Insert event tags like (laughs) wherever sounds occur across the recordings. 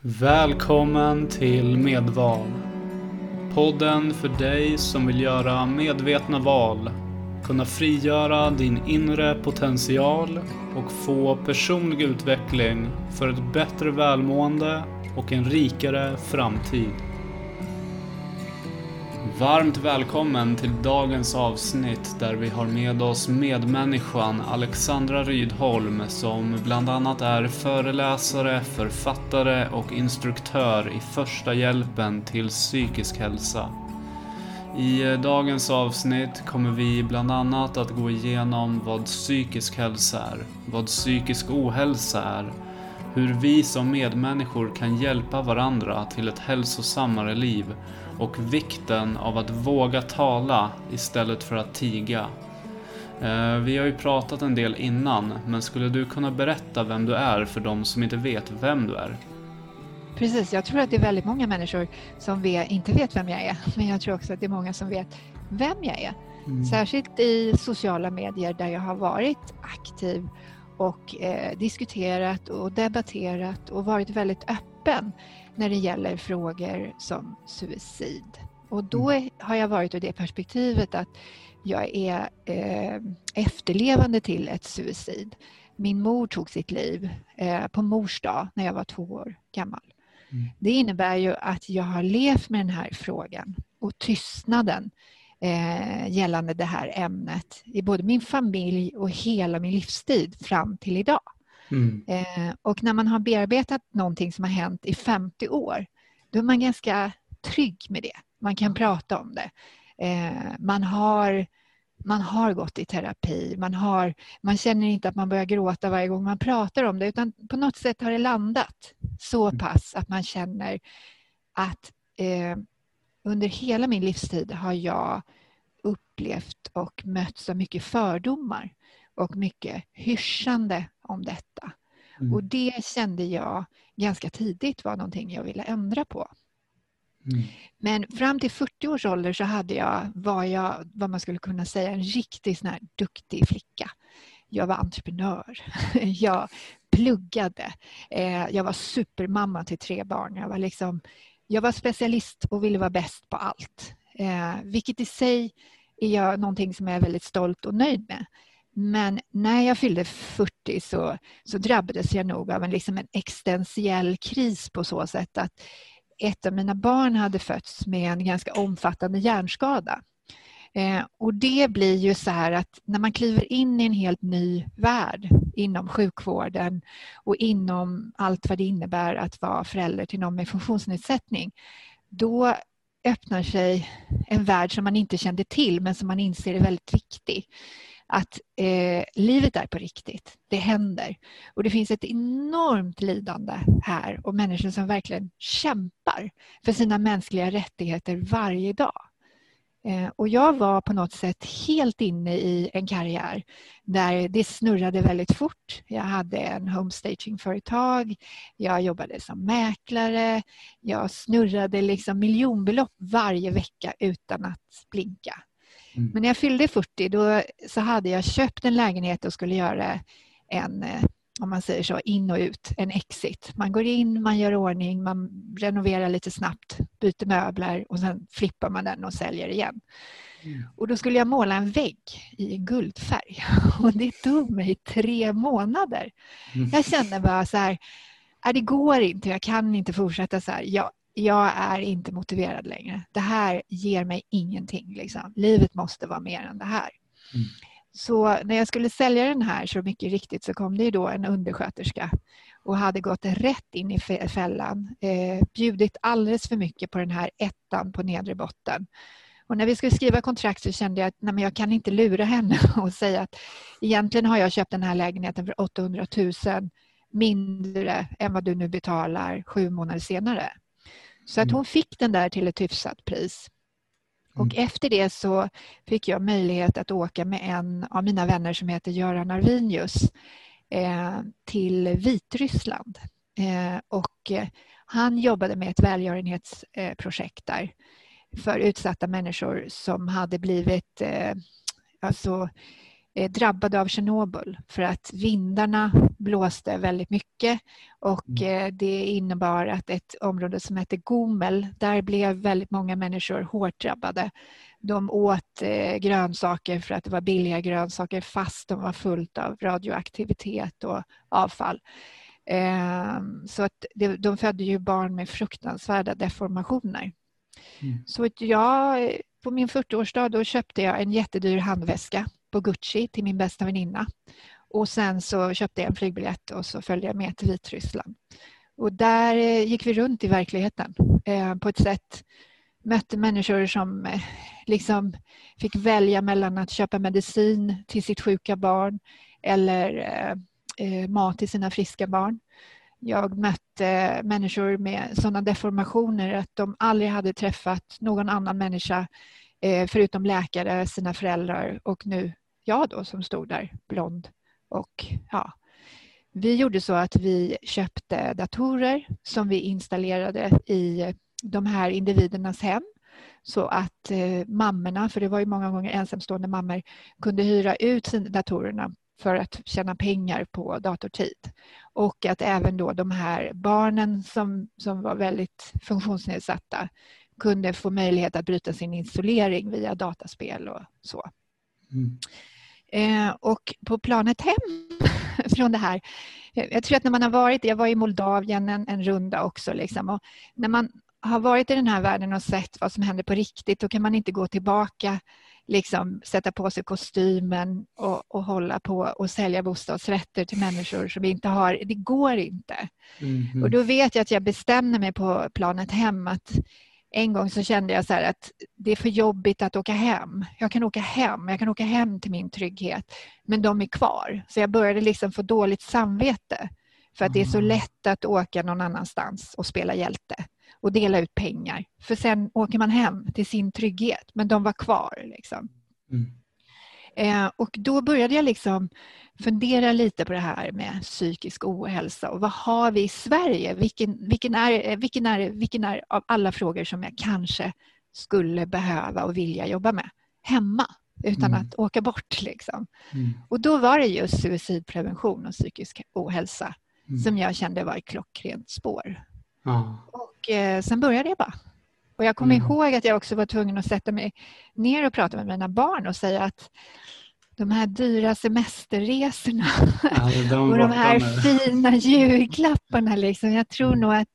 Välkommen till Medval. Podden för dig som vill göra medvetna val, kunna frigöra din inre potential och få personlig utveckling för ett bättre välmående och en rikare framtid. Varmt välkommen till dagens avsnitt där vi har med oss medmänniskan Alexandra Rydholm som bland annat är föreläsare, författare och instruktör i första hjälpen till psykisk hälsa. I dagens avsnitt kommer vi bland annat att gå igenom vad psykisk hälsa är, vad psykisk ohälsa är, hur vi som medmänniskor kan hjälpa varandra till ett hälsosammare liv och vikten av att våga tala istället för att tiga. Eh, vi har ju pratat en del innan, men skulle du kunna berätta vem du är för de som inte vet vem du är? Precis, jag tror att det är väldigt många människor som vet, inte vet vem jag är, (laughs) men jag tror också att det är många som vet vem jag är. Mm. Särskilt i sociala medier där jag har varit aktiv och eh, diskuterat och debatterat och varit väldigt öppen när det gäller frågor som suicid. Och då mm. har jag varit ur det perspektivet att jag är eh, efterlevande till ett suicid. Min mor tog sitt liv eh, på mors dag när jag var två år gammal. Mm. Det innebär ju att jag har levt med den här frågan och tystnaden eh, gällande det här ämnet i både min familj och hela min livstid fram till idag. Mm. Eh, och när man har bearbetat någonting som har hänt i 50 år, då är man ganska trygg med det. Man kan prata om det. Eh, man, har, man har gått i terapi. Man, har, man känner inte att man börjar gråta varje gång man pratar om det, utan på något sätt har det landat så mm. pass att man känner att eh, under hela min livstid har jag upplevt och mötts av mycket fördomar och mycket hyschande om detta. Mm. Och det kände jag ganska tidigt var någonting jag ville ändra på. Mm. Men fram till 40 års ålder så hade jag, var jag vad man skulle kunna säga en riktigt sån här duktig flicka. Jag var entreprenör. (laughs) Jag pluggade. Eh, jag var supermamma till tre barn. Jag var, liksom, jag var specialist och ville vara bäst på allt. Eh, vilket i sig är jag någonting som jag är väldigt stolt och nöjd med. Men när jag fyllde 40 så, så drabbades jag nog av en, liksom en existentiell kris på så sätt att ett av mina barn hade fötts med en ganska omfattande hjärnskada. Eh, och det blir ju så här att när man kliver in i en helt ny värld inom sjukvården och inom allt vad det innebär att vara förälder till någon med funktionsnedsättning, då öppnar sig en värld som man inte kände till men som man inser är väldigt viktig att eh, livet är på riktigt. Det händer. Och det finns ett enormt lidande här och människor som verkligen kämpar för sina mänskliga rättigheter varje dag. Eh, och jag var på något sätt helt inne i en karriär där det snurrade väldigt fort. Jag hade en homestagingföretag, jag jobbade som mäklare, jag snurrade liksom miljonbelopp varje vecka utan att blinka. Mm. Men när jag fyllde 40 då så hade jag köpt en lägenhet och skulle göra en, eh, om man säger så, in och ut, en exit. Man går in, man gör ordning, man renoverar lite snabbt, byter möbler och sen flippar man den och säljer igen. Mm. Och då skulle jag måla en vägg i guldfärg (laughs) och det tog mig tre månader. Mm. Jag kände bara så här, det går inte, jag kan inte fortsätta så här. Jag jag är inte motiverad längre. Det här ger mig ingenting. Liksom. Livet måste vara mer än det här. Mm. Så när jag skulle sälja den här så mycket riktigt så kom det då en undersköterska och hade gått rätt in i fällan. Eh, bjudit alldeles för mycket på den här ettan på nedre botten. Och när vi skulle skriva kontrakt så kände jag att nej, jag kan inte lura henne (laughs) och säga att egentligen har jag köpt den här lägenheten för 800 000 mindre än vad du nu betalar sju månader senare. Så att mm. hon fick den där till ett hyfsat pris. Och mm. efter det så fick jag möjlighet att åka med en av mina vänner som heter Göran Arvinius eh, till Vitryssland. Eh, och eh, han jobbade med ett välgörenhetsprojekt där för utsatta människor som hade blivit alltså, drabbade av Tjernobyl för att vindarna blåste väldigt mycket och mm. eh, det innebar att ett område som hette Gomel, där blev väldigt många människor hårt drabbade. De åt eh, grönsaker för att det var billiga grönsaker fast de var fullt av radioaktivitet och avfall. Ehm, så att de födde ju barn med fruktansvärda deformationer. Mm. Så jag, på min 40-årsdag då köpte jag en jättedyr handväska på Gucci till min bästa väninna. Och sen så köpte jag en flygbiljett och så följde jag med till Vitryssland. Och där eh, gick vi runt i verkligheten eh, på ett sätt. Mötte människor som eh, liksom fick välja mellan att köpa medicin till sitt sjuka barn eller mat till sina friska barn. Jag mötte människor med sådana deformationer att de aldrig hade träffat någon annan människa förutom läkare, sina föräldrar och nu jag då som stod där blond och ja, vi gjorde så att vi köpte datorer som vi installerade i de här individernas hem så att eh, mammorna, för det var ju många gånger ensamstående mammor, kunde hyra ut sina datorerna för att tjäna pengar på datortid. Och att även då de här barnen som, som var väldigt funktionsnedsatta kunde få möjlighet att bryta sin isolering via dataspel och så. Mm. Eh, och på planet hem (laughs) från det här, jag tror att när man har varit, jag var i Moldavien en, en runda också, liksom, och när man har varit i den här världen och sett vad som händer på riktigt, då kan man inte gå tillbaka, liksom, sätta på sig kostymen och, och hålla på och sälja bostadsrätter till människor som inte har, det går inte. Mm -hmm. Och då vet jag att jag bestämde mig på planet hem att en gång så kände jag så att det är för jobbigt att åka hem. Jag kan åka hem, jag kan åka hem till min trygghet. Men de är kvar. Så jag började liksom få dåligt samvete. För att det är så mm. lätt att åka någon annanstans och spela hjälte och dela ut pengar. För sen åker man hem till sin trygghet, men de var kvar. Liksom. Mm. Eh, och då började jag liksom fundera lite på det här med psykisk ohälsa och vad har vi i Sverige? Vilken, vilken, är, vilken, är, vilken är av alla frågor som jag kanske skulle behöva och vilja jobba med hemma utan mm. att åka bort. Liksom. Mm. Och då var det just suicidprevention och psykisk ohälsa mm. som jag kände var ett klockrent spår. Ah. Och eh, sen började jag bara. Och jag kommer mm. ihåg att jag också var tvungen att sätta mig ner och prata med mina barn och säga att de här dyra semesterresorna ja, de (laughs) och de här fina julklapparna. Liksom. Jag tror nog att,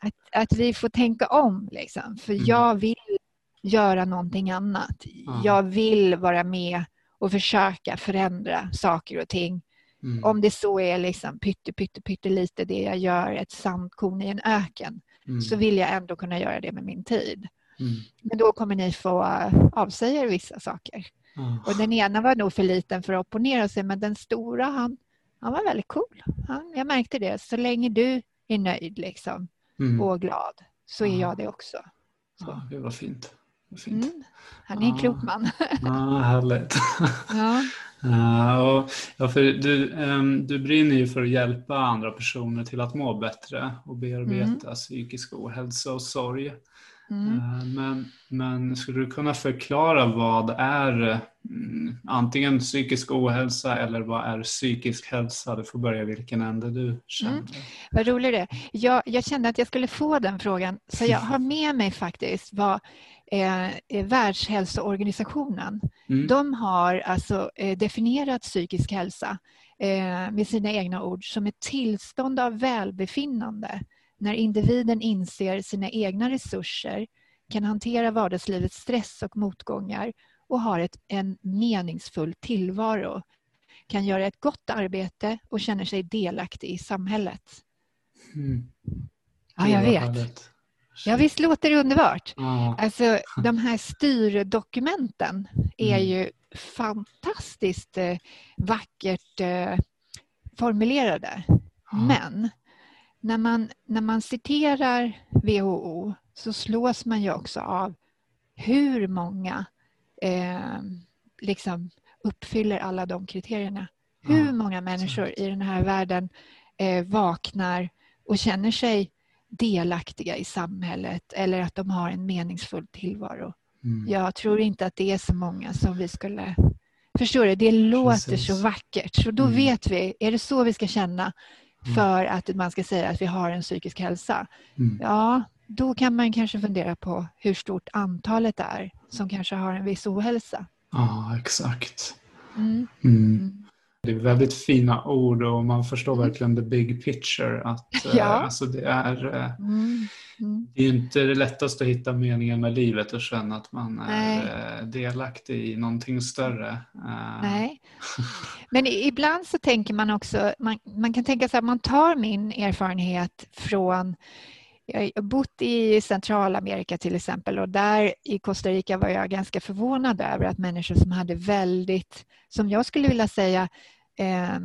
att, att vi får tänka om. Liksom. För mm. jag vill göra någonting annat. Ja. Jag vill vara med och försöka förändra saker och ting. Mm. Om det så är liksom pytte, pytte, pytte lite det jag gör, ett sandkorn i en öken, mm. så vill jag ändå kunna göra det med min tid. Mm. Men då kommer ni få avsäga er vissa saker. Mm. Och den ena var nog för liten för att opponera sig men den stora han, han var väldigt cool. Han, jag märkte det. Så länge du är nöjd liksom, mm. och glad så är jag det också. Så. Ja, det var fint. Mm. Han är en klok man. Ja, (laughs) härligt. Ja. (laughs) Uh, ja, för du, um, du brinner ju för att hjälpa andra personer till att må bättre och bearbeta mm. psykisk ohälsa och sorg. Mm. Eh, men, men skulle du kunna förklara vad är mm, antingen psykisk ohälsa eller vad är psykisk hälsa? Du får börja vilken ände du känner. Mm. Vad roligt det jag, jag kände att jag skulle få den frågan så jag har (laughs) med mig faktiskt vad eh, Världshälsoorganisationen mm. de har alltså eh, definierat psykisk hälsa eh, med sina egna ord som ett tillstånd av välbefinnande när individen inser sina egna resurser, kan hantera vardagslivets stress och motgångar och har ett, en meningsfull tillvaro, kan göra ett gott arbete och känner sig delaktig i samhället. Mm. Ja, jag vet. Ja, visst låter det underbart? Ja. Alltså, de här styrdokumenten är mm. ju fantastiskt eh, vackert eh, formulerade. Ja. Men när man, när man citerar WHO så slås man ju också av hur många eh, liksom uppfyller alla de kriterierna. Hur många människor i den här världen eh, vaknar och känner sig delaktiga i samhället eller att de har en meningsfull tillvaro. Mm. Jag tror inte att det är så många som vi skulle Förstår du? Det låter Precis. så vackert. Så då mm. vet vi, är det så vi ska känna. För att man ska säga att vi har en psykisk hälsa? Mm. Ja, då kan man kanske fundera på hur stort antalet är som kanske har en viss ohälsa. Ja, exakt. Mm. Mm. Det är väldigt fina ord och man förstår mm. verkligen the big picture. Att, ja. eh, alltså det, är, eh, mm. Mm. det är inte det lättaste att hitta meningen med livet och känna att man är Nej. Eh, delaktig i någonting större. Nej. (laughs) Men ibland så tänker man också, man, man kan tänka sig att man tar min erfarenhet från jag har bott i Centralamerika till exempel och där i Costa Rica var jag ganska förvånad över att människor som hade väldigt, som jag skulle vilja säga, eh,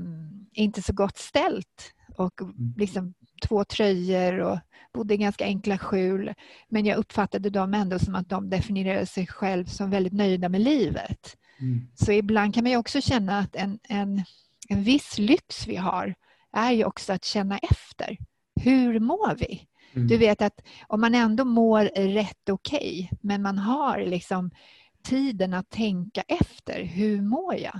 inte så gott ställt och mm. liksom två tröjor och bodde i ganska enkla skjul. Men jag uppfattade dem ändå som att de definierade sig själv som väldigt nöjda med livet. Mm. Så ibland kan man också känna att en, en, en viss lyx vi har är ju också att känna efter. Hur mår vi? Mm. Du vet att om man ändå mår rätt okej, okay, men man har liksom tiden att tänka efter. Hur mår jag?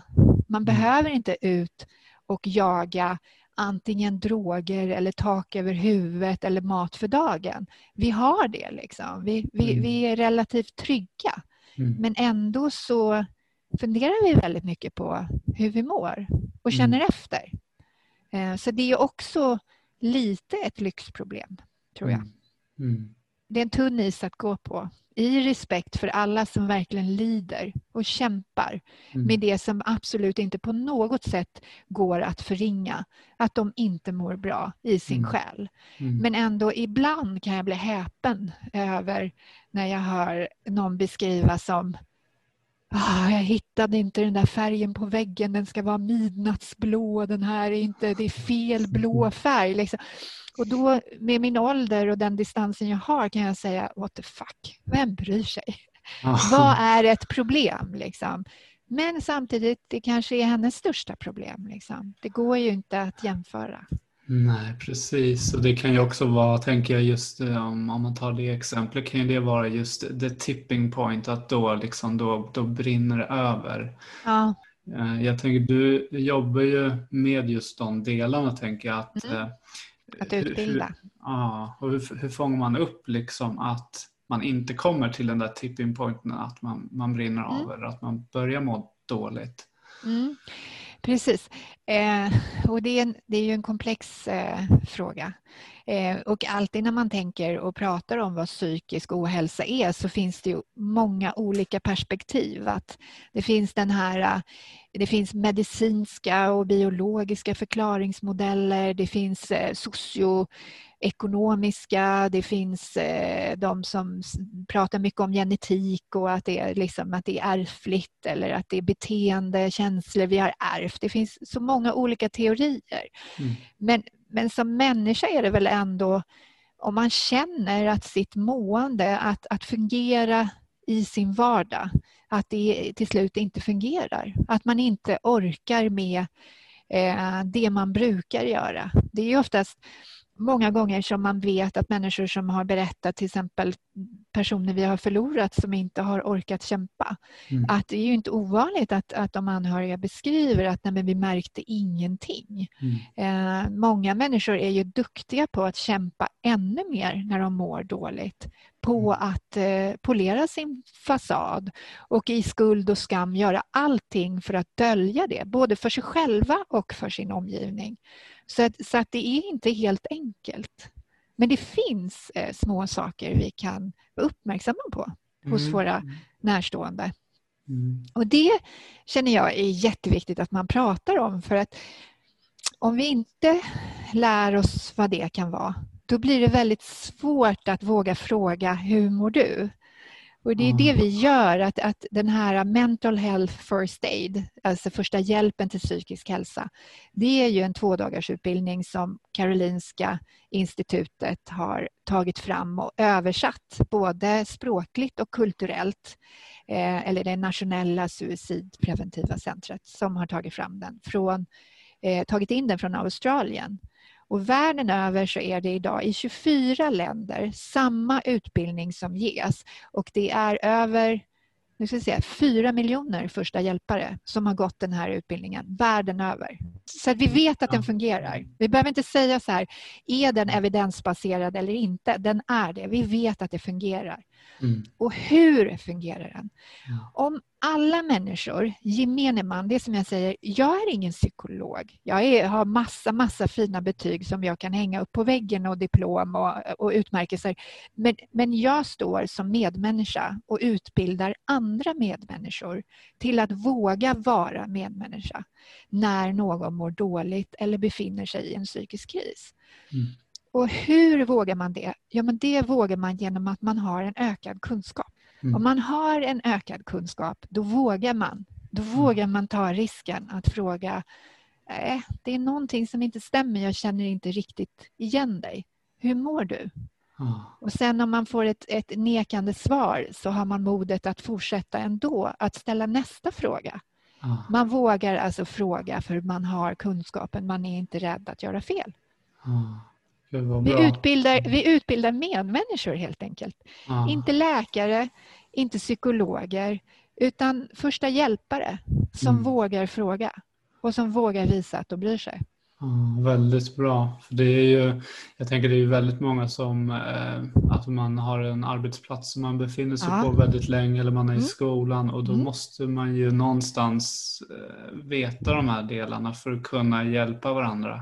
Man mm. behöver inte ut och jaga antingen droger eller tak över huvudet eller mat för dagen. Vi har det liksom. Vi, vi, mm. vi är relativt trygga. Mm. Men ändå så funderar vi väldigt mycket på hur vi mår och känner mm. efter. Eh, så det är också lite ett lyxproblem tror jag. Mm. mm. Det är en tunn is att gå på i respekt för alla som verkligen lider och kämpar mm. med det som absolut inte på något sätt går att förringa. Att de inte mår bra i sin mm. själ. Mm. Men ändå ibland kan jag bli häpen över när jag hör någon beskriva som Ah, jag hittade inte den där färgen på väggen, den ska vara midnattsblå, den här är inte, det är fel blå färg. Liksom. Och då med min ålder och den distansen jag har kan jag säga what the fuck, vem bryr sig? Vad är ett problem? Liksom? Men samtidigt, det kanske är hennes största problem. Liksom. Det går ju inte att jämföra. Nej, precis. Och det kan ju också vara, tänker jag just eh, om, om man tar det exemplet, kan ju det vara just the tipping point, att då, liksom, då, då brinner det över. Ja. Eh, jag tänker, du jobbar ju med just de delarna, tänker jag. Att, mm. Eh, att utbilda. Hur, ja, och hur, hur fångar man upp liksom att man inte kommer till den där tipping pointen, att man, man brinner mm. av eller att man börjar må dåligt? Mm. Precis. Eh, och det är, en, det är ju en komplex eh, fråga. Eh, och alltid när man tänker och pratar om vad psykisk ohälsa är så finns det ju många olika perspektiv. Att det finns den här eh, det finns medicinska och biologiska förklaringsmodeller. Det finns eh, socio ekonomiska, det finns eh, de som pratar mycket om genetik och att det, är liksom, att det är ärftligt eller att det är beteende, känslor vi har ärvt. Det finns så många olika teorier. Mm. Men, men som människa är det väl ändå om man känner att sitt mående, att, att fungera i sin vardag, att det till slut inte fungerar. Att man inte orkar med eh, det man brukar göra. Det är ju oftast många gånger som man vet att människor som har berättat, till exempel personer vi har förlorat som inte har orkat kämpa. Mm. Att det är ju inte ovanligt att, att de anhöriga beskriver att nej, men vi märkte ingenting. Mm. Eh, många människor är ju duktiga på att kämpa ännu mer när de mår dåligt. På mm. att eh, polera sin fasad och i skuld och skam göra allting för att dölja det, både för sig själva och för sin omgivning. Så att, så att det är inte helt enkelt. Men det finns eh, små saker vi kan vara uppmärksamma på hos mm. våra närstående. Mm. Och det känner jag är jätteviktigt att man pratar om för att om vi inte lär oss vad det kan vara då blir det väldigt svårt att våga fråga hur mår du? Och det är det vi gör, att, att den här mental health first aid, alltså första hjälpen till psykisk hälsa, det är ju en tvådagarsutbildning som Karolinska institutet har tagit fram och översatt både språkligt och kulturellt. Eh, eller det nationella suicidpreventiva centret som har tagit fram den från, eh, tagit in den från Australien. Och världen över så är det idag i 24 länder samma utbildning som ges och det är över nu ska säga, fyra miljoner första hjälpare som har gått den här utbildningen världen över. Så vi vet att den fungerar. Vi behöver inte säga så här, är den evidensbaserad eller inte? Den är det. Vi vet att det fungerar. Mm. Och hur fungerar den? Ja. Om alla människor, gemene man, det som jag säger, jag är ingen psykolog. Jag är, har massa, massa fina betyg som jag kan hänga upp på väggen och diplom och, och utmärkelser. Men, men jag står som medmänniska och utbildar andra medmänniskor till att våga vara medmänniska när någon mår dåligt eller befinner sig i en psykisk kris. Mm. Och hur vågar man det? Ja, men det vågar man genom att man har en ökad kunskap. Mm. Om man har en ökad kunskap, då vågar man. Då mm. vågar man ta risken att fråga, äh, det är någonting som inte stämmer, jag känner inte riktigt igen dig. Hur mår du? Mm. Och sen om man får ett, ett nekande svar så har man modet att fortsätta ändå, att ställa nästa fråga. Man vågar alltså fråga för man har kunskapen, man är inte rädd att göra fel. Vi utbildar, vi utbildar medmänniskor helt enkelt. Ah. Inte läkare, inte psykologer, utan första hjälpare som mm. vågar fråga och som vågar visa att de bryr sig. Ah, väldigt bra. För det är ju, jag tänker det är väldigt många som eh, att man har en arbetsplats som man befinner sig ah. på väldigt länge eller man är mm. i skolan och då mm. måste man ju någonstans eh, veta de här delarna för att kunna hjälpa varandra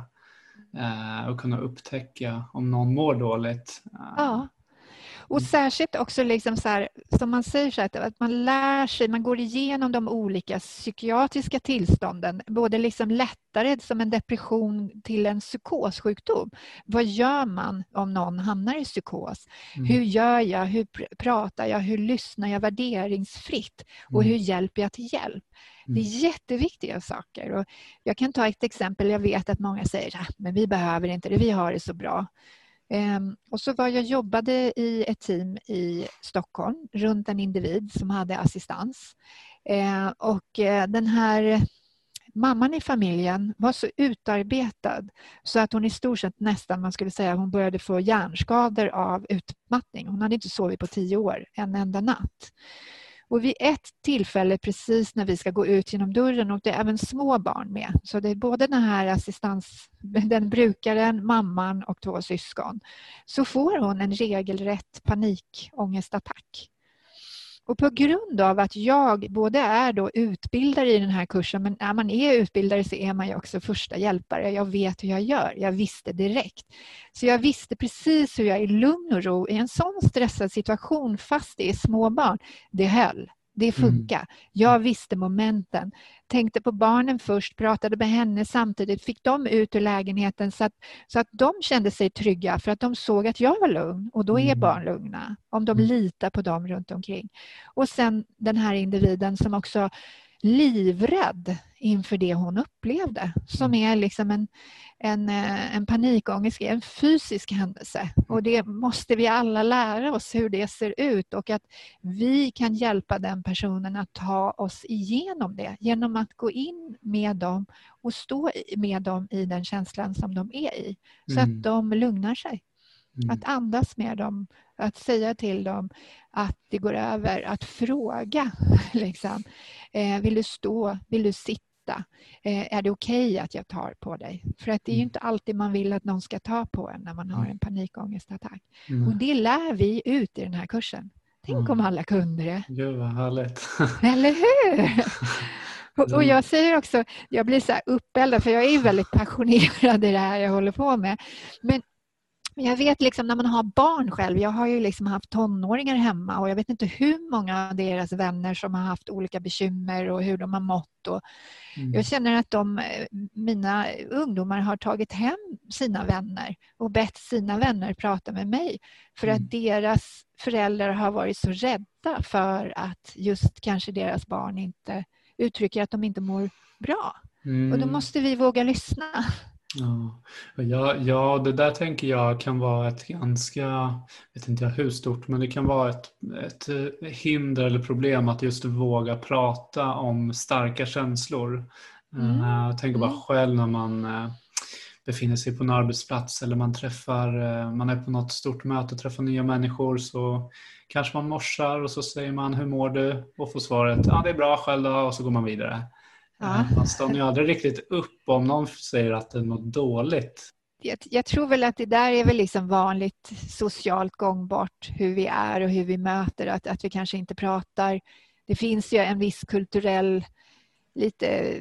Eh, och kunna upptäcka om någon mår dåligt. Eh, ja. Och särskilt också liksom så här, som man säger så här, att man lär sig, man går igenom de olika psykiatriska tillstånden, både liksom lättare som en depression till en psykossjukdom. Vad gör man om någon hamnar i psykos? Mm. Hur gör jag? Hur pratar jag? Hur lyssnar jag värderingsfritt? Och mm. hur hjälper jag till hjälp? Det är mm. jätteviktiga saker. Och jag kan ta ett exempel. Jag vet att många säger att men vi behöver inte det, vi har det så bra. Ehm, och så var jag jobbade i ett team i Stockholm runt en individ som hade assistans. Ehm, och eh, den här mamman i familjen var så utarbetad så att hon i stort sett nästan, man skulle säga, hon började få hjärnskador av utmattning. Hon hade inte sovit på tio år, en enda natt. Och vid ett tillfälle precis när vi ska gå ut genom dörren och det är även små barn med. Så det är både den här assistans, den brukaren, mamman och två syskon. Så får hon en regelrätt panikångestattack. Och på grund av att jag både är då utbildare i den här kursen men när man är utbildare så är man ju också första hjälpare. Jag vet hur jag gör. Jag visste direkt. Så jag visste precis hur jag i lugn och ro i en sån stressad situation fast det är små barn, det höll. Det funkar. Mm. Jag visste momenten. Tänkte på barnen först, pratade med henne samtidigt, fick dem ut ur lägenheten så att, så att de kände sig trygga för att de såg att jag var lugn och då är mm. barn lugna om de mm. litar på dem runt omkring. Och sen den här individen som också livrädd inför det hon upplevde som mm. är liksom en, en, eh, en panikångest, en fysisk händelse. Och det måste vi alla lära oss hur det ser ut och att vi kan hjälpa den personen att ta oss igenom det genom att gå in med dem och stå med dem i den känslan som de är i så mm. att de lugnar sig. Mm. Att andas med dem, att säga till dem att det går över, att fråga. (laughs) Liksom. Eh, vill du stå? Vill du sitta? Eh, är det okej okay att jag tar på dig? För att det är ju mm. inte alltid man vill att någon ska ta på en när man har mm. en panikångestattack. Mm. Och det lär vi ut i den här kursen. Tänk mm. om alla kunde det. Gud vad härligt. (laughs) Eller hur? Och, jag säger också, jag blir så uppeldad för jag är väldigt passionerad i det här jag håller på med. Men men jag vet liksom när man har barn själv, jag har ju liksom haft tonåringar hemma och jag vet inte hur många av deras vänner som har haft olika bekymmer och hur de har mått. Och mm. Jag känner att de, mina ungdomar har tagit hem sina vänner och bett sina vänner prata med mig för mm. att deras föräldrar har varit så rädda för att just kanske deras barn inte uttrycker att de inte mår bra. Mm. Och då måste vi våga lyssna. Ja. Ja, ja, det där tänker jag kan vara ett ganska, vet inte jag hur stort, men det kan vara ett, ett hinder eller problem att just våga prata om starka känslor. Mm. Eh, jag tänker bara mm. själv när man eh, befinner sig på en arbetsplats eller man träffar, eh, man är på något stort möte och träffar nya människor så kanske man morsar och så säger man hur mår du? Och får svaret ja det är bra själv då och så går man vidare. Ja. Man stannar ju aldrig riktigt upp om någon säger att det är något dåligt. Jag, jag, tror väl att det där är väl liksom vanligt socialt gångbart hur vi är och hur vi möter, att, att vi kanske inte pratar. Det finns ju en viss kulturell, lite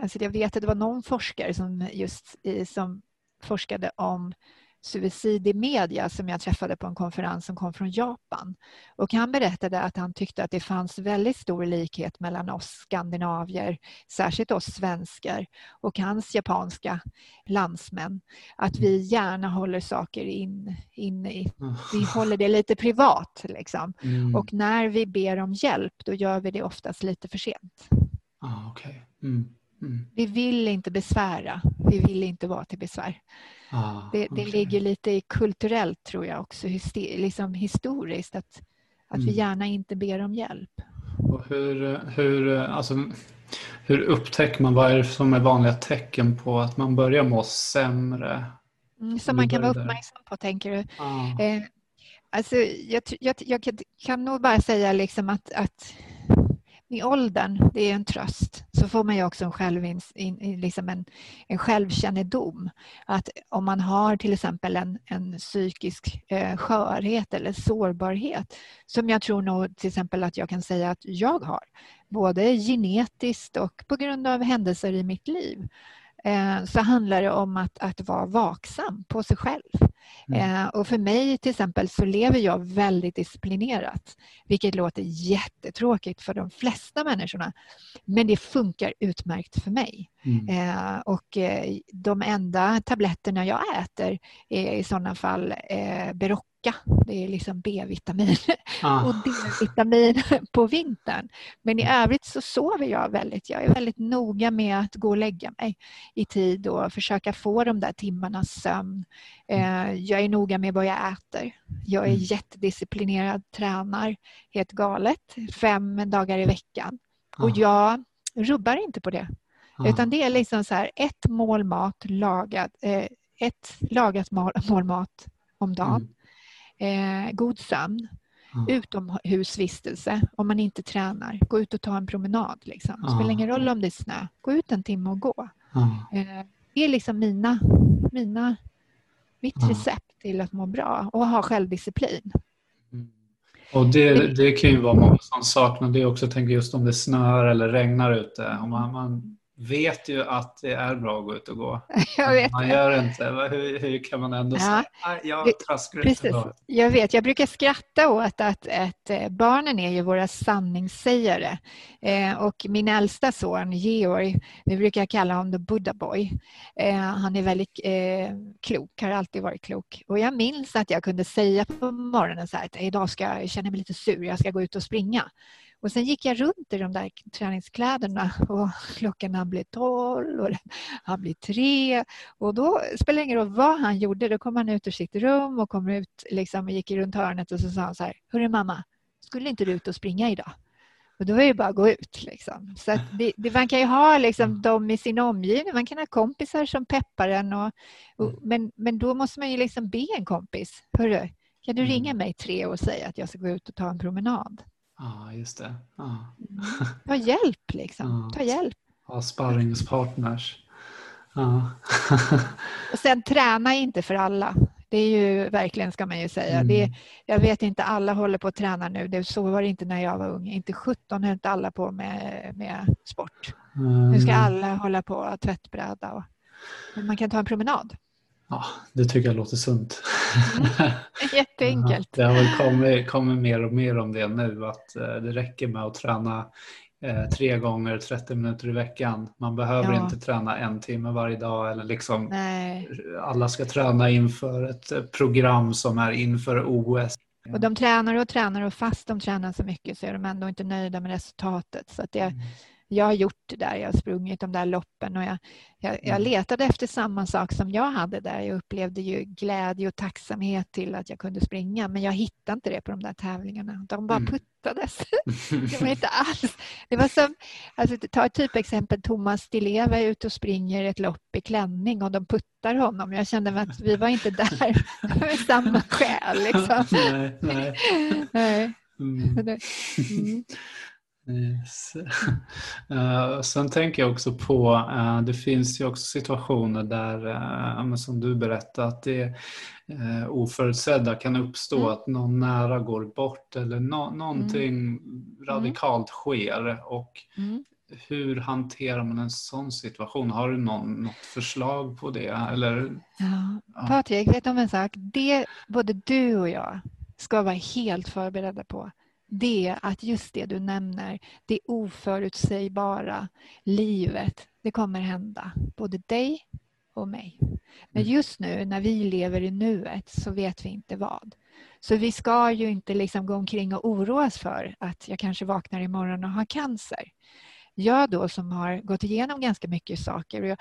Alltså jag vet att det var någon forskare som just som forskade om suicid i media som jag träffade på en konferens som kom från Japan. Och han berättade att han tyckte att det fanns väldigt stor likhet mellan oss skandinavier, särskilt oss svenskar och hans japanska landsmän. Att vi gärna håller saker in, in i, (laughs) vi håller det lite privat. Liksom. Mm. Och när vi ber om hjälp då gör vi det oftast lite för sent. Ah, okay. Mm. Mm. Vi vill inte besvära, vi vill inte vara till besvär. Ah, det, det okay. ligger lite i kulturellt tror jag också, liksom historiskt att, att mm. vi gärna inte ber om hjälp. Och hur, hur, alltså, hur upptäcker man, vad är det som är vanliga tecken på att man börjar må sämre? Mm, som man kan vara uppmärksam på tänker du? Ah. Eh, alltså, jag, jag, jag, kan nog bara säga liksom att, att i åldern, det är en tröst, så får man ju också en, självins, liksom en, en självkännedom. Att om man har till exempel en, en psykisk eh, skörhet eller sårbarhet, som jag tror nog till exempel att jag kan säga att jag har, både genetiskt och på grund av händelser i mitt liv, så handlar det om att, att vara vaksam på sig själv. Mm. Eh, och för mig till exempel så lever jag väldigt disciplinerat, vilket låter jättetråkigt för de flesta människorna. Men det funkar utmärkt för mig. Mm. Eh, och de enda tabletterna jag äter är i sådana fall Berocca det är liksom B-vitamin ah. (laughs) och D-vitamin (laughs) på vintern. Men i mm. övrigt så sover jag väldigt. Jag är väldigt noga med att gå och lägga mig i tid och försöka få de där timmarnas sömn. Mm. Eh, jag är noga med vad jag äter. Jag är mm. jättedisciplinerad, tränar helt galet fem dagar i veckan. Och jag rubbar inte på det. Utan det är liksom så här, ett mål mat lagad, eh, ett lagat mål, mål mat om dagen. Mm eh, god sömn, mm. utomhusvistelse om man inte tränar. Gå ut och ta en promenad. Liksom. Det spelar ingen roll om det är snö. Gå ut en timme och gå. Eh, det är liksom mina, mina, mitt recept till att må bra och ha självdisciplin. Mm. Och det, det kan ju vara många som saknar det också. Jag tänker just om det snöar eller regnar ute. Om man, man vet ju att det är bra att gå ut och gå. (laughs) Jag vet man gör inte. Hur, hur kan man ändå ja. säga jag Precis. Jag vet, jag brukar skratta åt att, att eh, barnen är ju våra sanningssägare. Eh, och min äldsta son Georg, vi brukar kalla honom the Buddha boy. Eh, han är väldigt eh, klok, har alltid varit klok. Och jag minns att jag kunde säga på morgonen så här att idag ska jag känna mig lite sur, jag ska gå ut och springa. Och sen gick jag runt i de där träningskläderna och klockan han blev tolv och han blev tre. Och då spelar det ingen roll vad han gjorde, då kom han ut ur sitt rum och kom ut liksom, och gick runt hörnet och så sa han så här, Hörru mamma, skulle inte du ut och springa idag? Och då är det bara att gå ut. Liksom. Så det, det, man kan ju ha liksom, mm. dem i sin omgivning. Man kan ha kompisar som peppar en. Och, och, mm. men, men då måste man ju liksom be en kompis. Hörru, kan du ringa mm. mig tre och säga att jag ska gå ut och ta en promenad? Ja, just det. Ja. Ta hjälp liksom. Ta hjälp. Ha sparringspartners. Ja. (laughs) och sen träna inte för alla. Det är ju verkligen, ska man ju säga. Mm. Det, jag vet inte, alla håller på att träna nu. Det, så var det inte när jag var ung. Inte 17 höll inte alla på med, med sport. Mm. Nu ska alla hålla på tvättbräda. Och, men man kan ta en promenad. Ja, det tycker jag låter sunt. Mm. (laughs) Jätteenkelt. det har väl kommit, kommit mer och mer om det nu att eh, det räcker med att träna eh, tre gånger 30 minuter i veckan. Man behöver ja. inte träna en timme varje dag eller liksom Nej. alla ska träna inför ett program som är inför OS. Och de tränar och tränar och fast de tränar så mycket så är de ändå inte nöjda med resultatet. Så att det, mm. Jag har gjort det där, jag har sprungit de där loppen och jag, jag, jag Mm. letade efter samma sak som jag hade där. Jag upplevde ju glädje och tacksamhet till att jag kunde springa men jag hittade inte det på de där tävlingarna. De bara Mm. puttades. (laughs) Det var inte alls... Det var som, alltså, ta ett typexempel, Thomas Di Leva är ute och springer ett lopp i klänning och de puttar honom. Jag kände att vi var inte där (laughs) med samma skäl. Liksom. nej, nej. Nej. Mm. Mm. Yes. (laughs) Eh, sen tänker jag också på, eh, det finns ju också situationer där, eh, som du berättade, att det oförutsedda kan uppstå, Mm. att någon nära går bort eller nå någonting radikalt sker. Och Mm. hur hanterar man en sån situation? Har du någon, något förslag på det? Eller, Ja. Ja. Patrik, vet du om en sak? Det både du och jag ska vara helt förberedda på det att just det du nämner, det oförutsägbara livet, det kommer hända både dig och mig. Men Mm. just nu när vi lever i nuet så vet vi inte vad. Så vi ska ju inte liksom gå omkring och oroas för att jag kanske vaknar imorgon och har cancer. Jag då som har gått igenom ganska mycket saker och jag,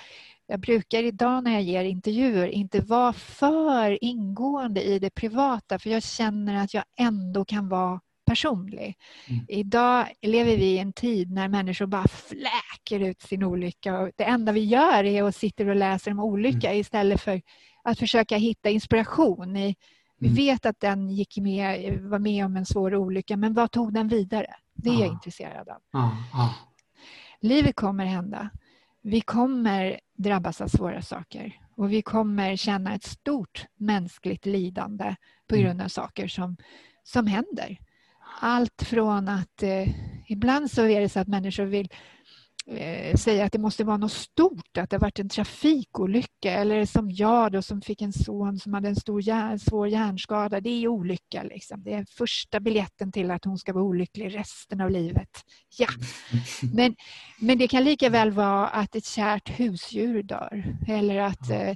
jag brukar idag när jag ger intervjuer inte vara för ingående i det privata för jag känner att jag ändå kan vara personlig. Mm. Idag lever vi i en tid när människor bara fläker ut sin olycka och det enda vi gör är att sitta och läsa om olycka istället för att försöka hitta inspiration. I, vi Mm. vet att den gick med, var med om en svår olycka men vad tog den vidare? Det är jag Ah. intresserad av. ja, ja, Livet kommer hända. Vi kommer drabbas av svåra saker och vi kommer känna ett stort mänskligt lidande på Mm. grund av saker som, som händer. Allt från att eh, ibland så är det så att människor vill eh, säga att det måste vara något stort, att det har varit en trafikolycka eller som jag då som fick en son som hade en stor hjär, svår hjärnskada. Det är olycka. Liksom. Det är första biljetten till att hon ska vara olycklig resten av livet. Ja. Men, men det kan lika väl vara att ett kärt husdjur dör eller att, eh,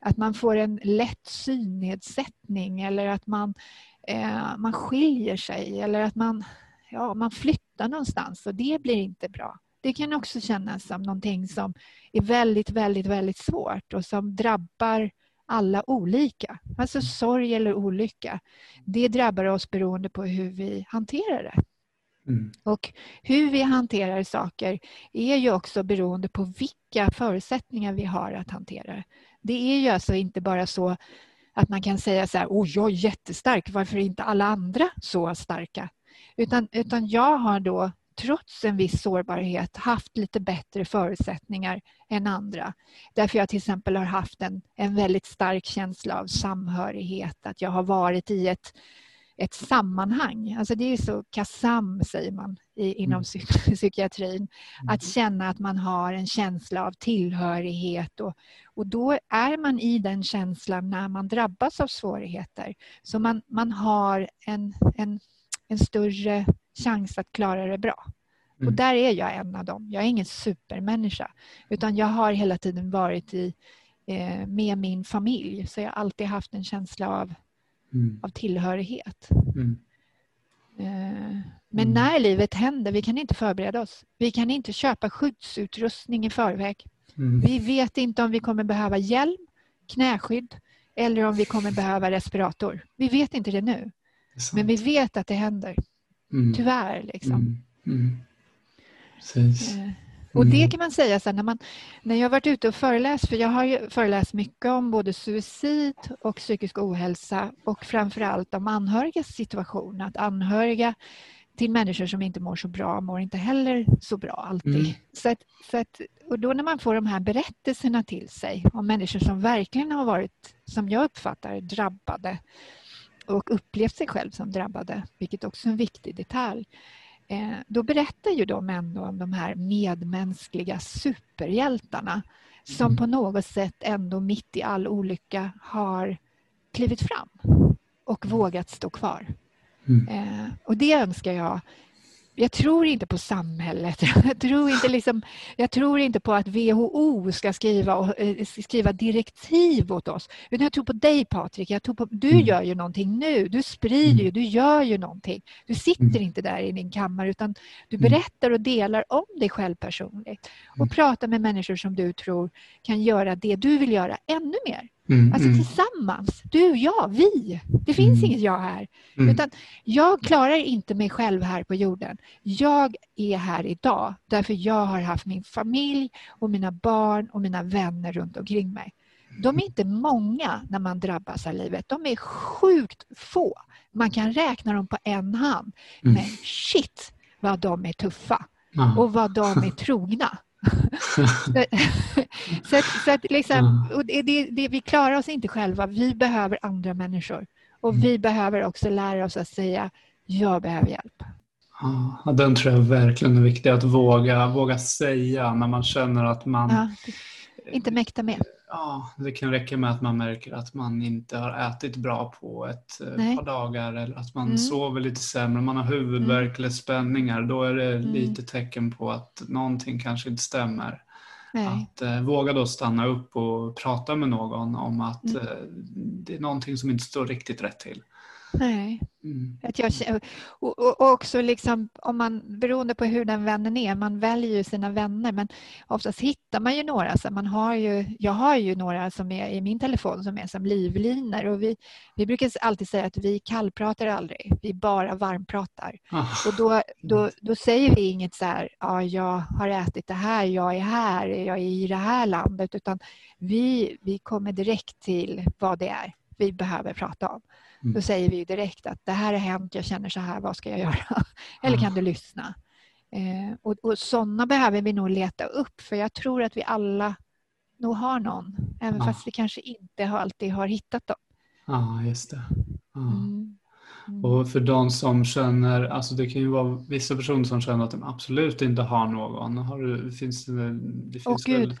att man får en lätt synnedsättning eller att man, eh, man skiljer sig eller att man, ja, man flyttar någonstans och det blir inte bra. Det kan också kännas som någonting som är väldigt, väldigt, väldigt svårt och som drabbar alla olika. Alltså sorg eller olycka. Det drabbar oss beroende på hur vi hanterar det. mm, Och hur vi hanterar saker är ju också beroende på vilka förutsättningar vi har att hantera det. Det är ju alltså inte bara så att man kan säga så här, oh, jag är jättestark, varför är inte alla andra så starka? Utan, utan jag har då trots en viss sårbarhet haft lite bättre förutsättningar än andra. Därför jag till exempel har haft en, en väldigt stark känsla av samhörighet, att jag har varit i ett, ett sammanhang. Alltså det är så KASAM säger man i, inom Mm. psyk- (laughs) psykiatrin. Att känna att man har en känsla av tillhörighet och, och då är man i den känslan när man drabbas av svårigheter. Så man, man har en, en, en större chans att klara det bra. Och Mm. där är jag en av dem. Jag är ingen supermänniska utan jag har hela tiden varit i, eh, med min familj så jag har alltid haft en känsla av, mm, av tillhörighet. mm, Eh, Men Mm. när livet händer, vi kan inte förbereda oss. Vi kan inte köpa skyddsutrustning i förväg. mm. Vi vet inte om vi kommer behöva hjälm, knäskydd eller om vi kommer behöva respirator. Vi vet inte det nu, Det men vi vet att det händer. Mm, Tyvärr. Liksom. Precis. Och det Mm. kan man säga sen när, man, när jag har varit ute och föreläst, för jag har ju föreläst mycket om både suicid och psykisk ohälsa och framförallt om anhörigas situation. Att anhöriga till människor som inte mår så bra mår inte heller så bra alltid. Mm. Så att, så att, och då när man får de här berättelserna till sig om människor som verkligen har varit, som jag uppfattar drabbade och upplevt sig själv som drabbade, vilket också är en viktig detalj. Eh, då berättar ju de ändå om de här medmänskliga superhjältarna som Mm. på något sätt ändå mitt i all olycka har klivit fram och vågat stå kvar. Mm. Eh, och det önskar jag jag tror inte på samhället. (laughs) Jag tror inte, liksom, jag tror inte på att WHO ska skriva, eh, skriva direktiv åt oss. Utan jag tror på dig Patrik. Jag tror på, du mm. gör ju någonting nu. Du sprider mm. ju, du gör ju någonting. Du sitter mm. inte där i din kammare utan du mm. berättar och delar om dig själv personligt. Och mm. pratar med människor som du tror kan göra det du vill göra ännu mer. Mm, alltså mm. tillsammans. Du, jag, vi. Det finns mm. inget jag här. Mm. Utan jag klarar inte mig själv här på jorden. Jag är här idag därför jag har haft min familj och mina barn och mina vänner runt omkring mig. De är inte många när man drabbas av livet. De är sjukt få. Man kan räkna dem på en hand. Mm. Men shit vad de är tuffa och vad de är (laughs) trogna. (laughs) så, att, så att liksom, och det, det, vi klarar oss inte själva. Vi behöver andra människor. Och mm. vi behöver också lära oss att säga jag behöver hjälp. Ja, den tror jag verkligen är viktig att våga, våga säga när man känner att man ja, inte mäktar med. Ja, det kan räcka med att man märker att man inte har ätit bra på ett eh, Nej. par dagar eller att man mm. sover lite sämre, man har huvudvärk mm. eller spänningar. Då är det mm. lite tecken på att någonting kanske inte stämmer. Nej. Att eh, våga då stanna upp och prata med någon om att mm. eh, det är någonting som inte står riktigt rätt till. Nej. Mm. Att jag, och, och, också liksom, om man, beroende på hur den vännen är, man väljer ju sina vänner men oftast hittar man ju några. Så man har ju, jag har ju några som är i min telefon som är som livlinor och vi, vi brukar alltid säga att vi kallpratar aldrig, vi bara varmpratar. Oh. Och då, då, då säger vi inget så här, ja, jag har ätit det här, jag är här, jag är i det här landet utan vi, vi kommer direkt till vad det är vi behöver prata om. Mm. Då säger vi direkt att det här har hänt, jag känner så här, vad ska jag göra? (laughs) Eller kan du lyssna? Eh, och, och sådana behöver vi nog leta upp för jag tror att vi alla nog har någon, även ja. fast vi kanske inte alltid har hittat dem. Ja, just det. Ja. Mm. Mm. Och för de som känner, alltså det kan ju vara vissa personer som känner att de absolut inte har någon. Har du, finns det, det finns Åh Gud,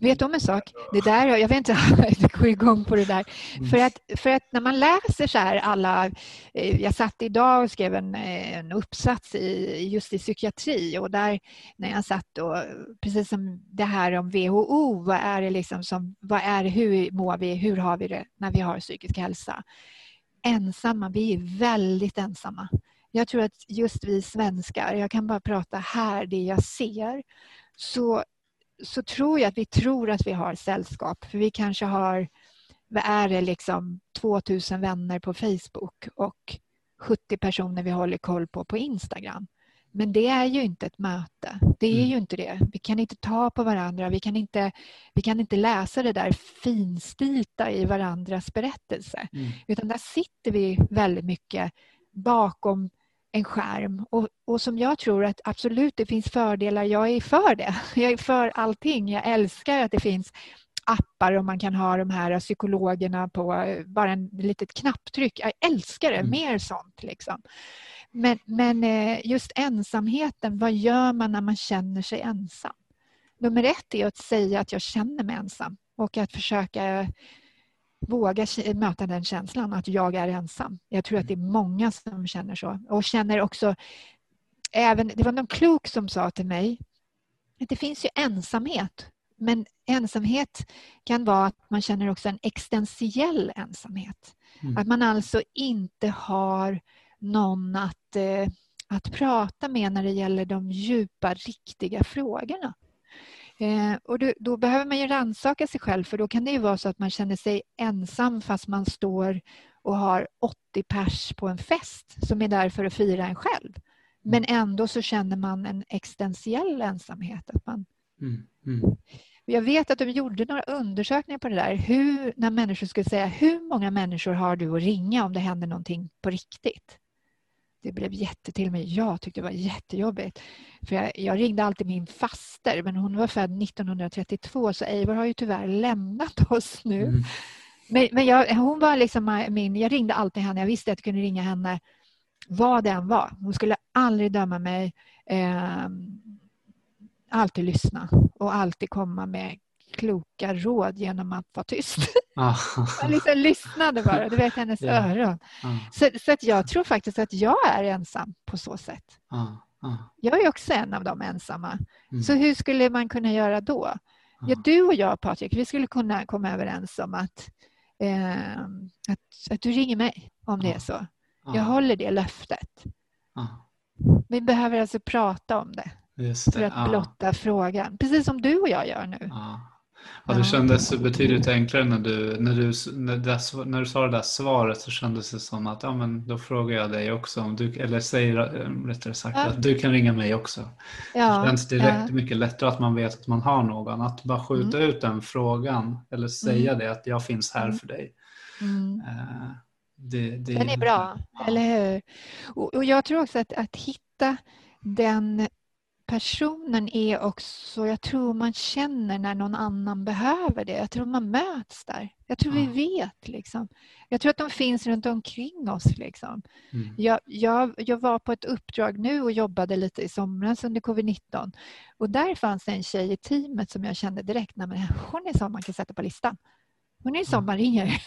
vet du om en sak? Det där, jag vet inte, jag går igång på det där. Mm. För, att, för att när man läser så här alla, eh, jag satt idag och skrev en, en uppsats i, just i psykiatri och där när jag satt och precis som det här om WHO, vad är det liksom som, vad är hur mår vi, hur har vi det när vi har psykisk hälsa? Ensamma. Vi är väldigt ensamma. Jag tror att just vi svenskar, jag kan bara prata här, det jag ser, så, så tror jag att vi tror att vi har sällskap. För vi kanske har, vad är det, liksom 2000 vänner på Facebook och 70 personer vi håller koll på på Instagram. Men det är ju inte ett möte. Det är mm. ju inte det. Vi kan inte ta på varandra. Vi kan inte, vi kan inte läsa det där finstilta i varandras berättelse. Mm. Utan där sitter vi väldigt mycket bakom en skärm. Och, och som jag tror att absolut det finns fördelar. Jag är för det. (laughs) Jag är för allting. Jag älskar att det finns appar och man kan ha de här psykologerna på bara en litet knapptryck. Jag älskar det. Mm. Mer sånt. Liksom. Men, men eh, just ensamheten, vad gör man när man känner sig ensam? Nummer ett är att säga att jag känner mig ensam och att försöka våga möta den känslan att jag är ensam. Jag tror att det är många som känner så och känner också även, det var någon klok som sa till mig att det finns ju ensamhet men ensamhet kan vara att man känner också en existentiell ensamhet. Mm. Att man alltså inte har någon att, eh, att prata med när det gäller de djupa, riktiga frågorna. Eh, och då, då, behöver man ju rannsaka sig själv för då kan det ju vara så att man känner sig ensam fast man står och har 80 pers på en fest som är där för att fira en själv. Men ändå så känner man en existentiell ensamhet. Att man... Mm, mm. Jag vet att de gjorde några undersökningar på det där. Hur, när människor skulle säga hur många människor har du att ringa om det händer någonting på riktigt? Det blev jätte, till och med jag tyckte det var jättejobbigt. För jag, jag, ringde alltid min faster, men hon var född 1932 så Eivor har ju tyvärr lämnat (laughs) oss nu. Mm. Men, men jag, hon var liksom min, jag ringde alltid henne, jag visste att jag kunde ringa henne vad det än var. Hon skulle aldrig döma mig. Eh, alltid lyssna och alltid komma med kloka råd genom att vara tyst. (laughs) Ah. Man liksom lyssnade bara, du vet hennes yeah. öron. Ah. Så, så att jag tror faktiskt att jag är ensam på så sätt. Ah. Ah. Jag är också en av de ensamma. Mm. Så hur skulle man kunna göra då? Ja, Ah. du och jag, Patrik, vi skulle kunna komma överens om att, eh, att, att du ringer mig om det är så. Jag Ah. håller det löftet. Ah. Vi behöver alltså prata om det Just för det. att ah. blotta frågan. Precis som du och jag gör nu. Ja. Det kändes betydligt enklare när du, när, du, när, det, när du sa det där svaret så kändes det som att ja, men då frågar jag dig också. Om du, eller säger rättare sagt Ja. att du kan ringa mig också. Ja, det känns direkt ja. mycket lättare att man vet att man har någon. Att bara skjuta ut den frågan eller säga det att jag finns här Mm. för dig. Mm. Eh, Det, det Den är bra, eller hur? Och, och jag tror också att, att hitta den personen är också, jag tror man känner när någon annan behöver det. Jag tror man möts där. Jag tror vi Ja. vet. Liksom. Jag tror att de finns runt omkring oss. Liksom. Mm. Jag, jag, jag var på ett uppdrag nu och jobbade lite i somras under covid-19. Och där fanns det en tjej i teamet som jag kände direkt, nej, men hon är sån man kan sätta på listan. Hon är sån man ringer.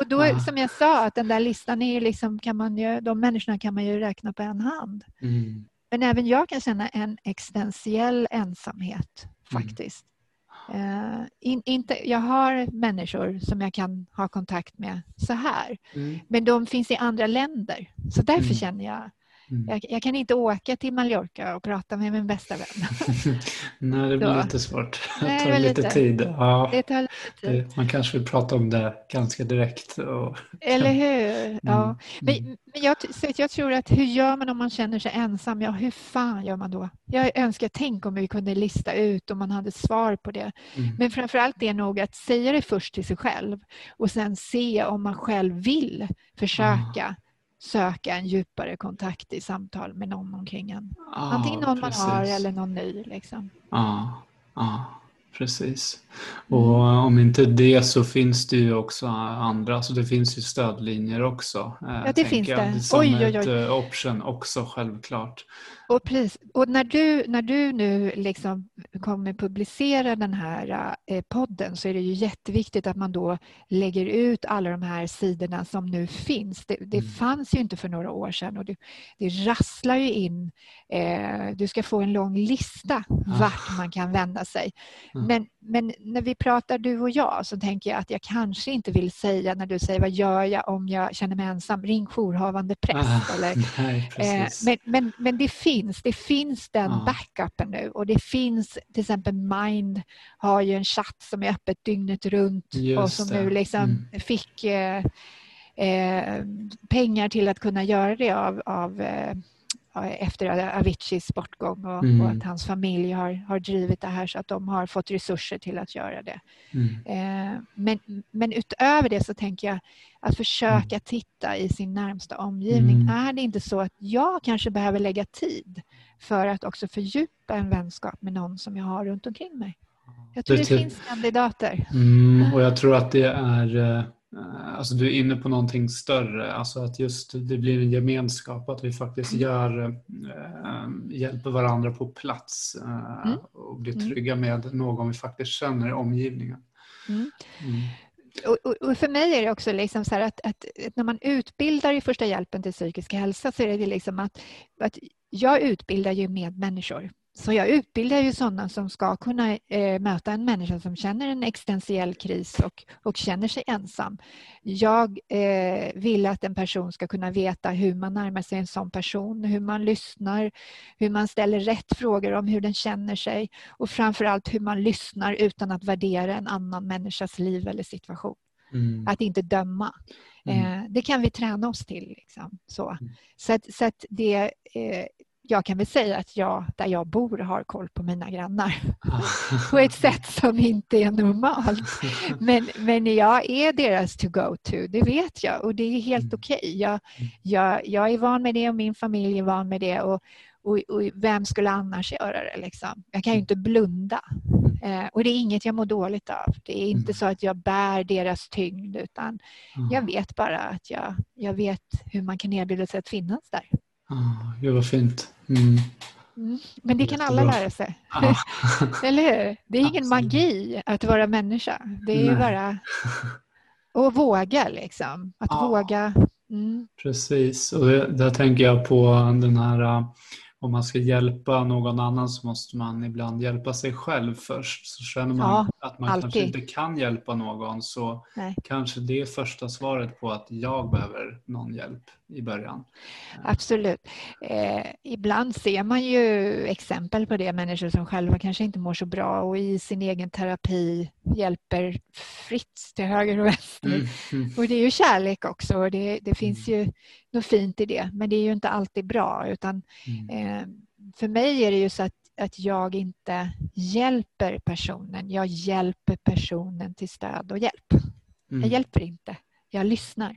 och, då, som jag sa, att den där listan är liksom, kan man ju, de människorna kan man ju räkna på en hand. Mm. Men även jag kan känna en existentiell ensamhet Mm. faktiskt. Eh, in, inte, jag har människor som jag kan ha kontakt med så här. Mm. Men de finns i andra länder. Så därför Mm. känner jag, Mm. jag, jag kan inte åka till Mallorca och prata med min bästa vän. (laughs) Nej, det blir Så. lite svårt. (laughs) Nej, Det tar väl lite lite. tid. Ja, Det tar lite tid. det, man kanske vill prata om det ganska direkt. Och, (laughs) Eller hur? Ja. Mm. Men, men jag, jag tror att hur gör man om man känner sig ensam? Ja, hur fan gör man då? Jag önskar, tänk om vi kunde lista ut om man hade svar på det. Mm. Men framförallt det är nog att säga det först till sig själv och sen se om man själv vill försöka söka en djupare kontakt i samtal med någon omkring en. Ja, Antingen någon man har precis. eller någon ny. Liksom. Ja, ja, precis. Mm. Och om inte det så finns det ju också andra, alltså det finns ju stödlinjer också. eh, det tänker finns jag. det. Som Oj, oj, oj. ett eh, option också självklart. Och, precis, och när, du, när du nu liksom kommer publicera den här eh, podden så är det ju jätteviktigt att man då lägger ut alla de här sidorna som nu finns. Det, det Mm. fanns ju inte för några år sedan och det, det rasslar ju in. Eh, du ska få en lång lista vart man kan vända sig. Mm. Men, men när vi pratar du och jag så tänker jag att jag kanske inte vill säga när du säger vad gör jag om jag känner mig ensam? Ring jourhavande präst. Ah, eller, (laughs) Nej, Eh. Men, men, men det finns, det finns den Ja. backupen nu och det finns till exempel Mind har ju en chatt som är öppet dygnet runt och Just som det. nu liksom Mm. fick eh, eh, pengar till att kunna göra det av, av eh, efter Aviciis bortgång och, Mm. och att hans familj har, har drivit det här så att de har fått resurser till att göra det. Mm. Eh, men, men utöver det så tänker jag att försöka titta i sin närmsta omgivning. Mm. Är det inte så att jag kanske behöver lägga tid för att också fördjupa en vänskap med någon som jag har runt omkring mig? Jag tror Det det, finns kandidater. Mm, och (laughs) jag tror att det är, eh, alltså du är inne på någonting större, alltså att just det blir en gemenskap, att vi faktiskt Mm. gör, eh, hjälper varandra på plats eh, Mm. och blir Mm. trygga med någon vi faktiskt känner i omgivningen. Mm. Mm. Och, och, för mig är det också liksom så att, att när man utbildar i första hjälpen till psykisk hälsa så är det liksom att, att jag utbildar ju medmänniskor. Så jag utbildar ju sådana som ska kunna eh, möta en människa som känner en existentiell kris och, och känner sig ensam. Jag eh, vill att en person ska kunna veta hur man närmar sig en sån person, hur man lyssnar, hur man ställer rätt frågor om hur den känner sig och framförallt hur man lyssnar utan att värdera en annan människas liv eller situation. Mm. Att inte döma. Mm. Eh, det kan vi träna oss till. Liksom. Så, Mm. så, att, så att det, eh, jag kan väl säga att jag, där jag bor, har koll på mina grannar (laughs) på ett sätt som inte är normalt. (laughs) Men, men jag är deras to go to, det vet jag och det är helt Mm. okej. Jag, jag, jag är van med det och min familj är van med det. Och, och, och vem skulle annars göra det? Liksom? Jag kan ju inte blunda. Eh, och det är inget jag mår dåligt av. Det är inte Mm. så att jag bär deras tyngd utan Ja. jag vet bara att jag, jag vet hur man kan erbjuda sig att finnas där. Gud vad fint. Mm. Mm. Men det kan alla lära sig. Ah. (laughs) Eller hur? Det är ingen Absolut. magi att vara människa. Det är ju Nej. bara (laughs) att våga liksom. Att Ja. våga. Mm. Precis, och det, där tänker jag på den här, äh, om man ska hjälpa någon annan så måste man ibland hjälpa sig själv först. Så känner man Ja, att man alltid. kanske inte kan hjälpa någon så Nej. kanske det är första svaret på att jag behöver någon hjälp i början. Absolut. Eh, ibland ser man ju exempel på det, människor som själva kanske inte mår så bra och i sin egen terapi hjälper fritt till höger och vänster. Mm, mm, Och det är ju kärlek också och det, det finns ju något fint i det, men det är ju inte alltid bra utan mm, eh, för mig är det ju så att, att jag inte hjälper personen, jag hjälper personen till stöd och hjälp. mm, Jag hjälper inte, jag lyssnar.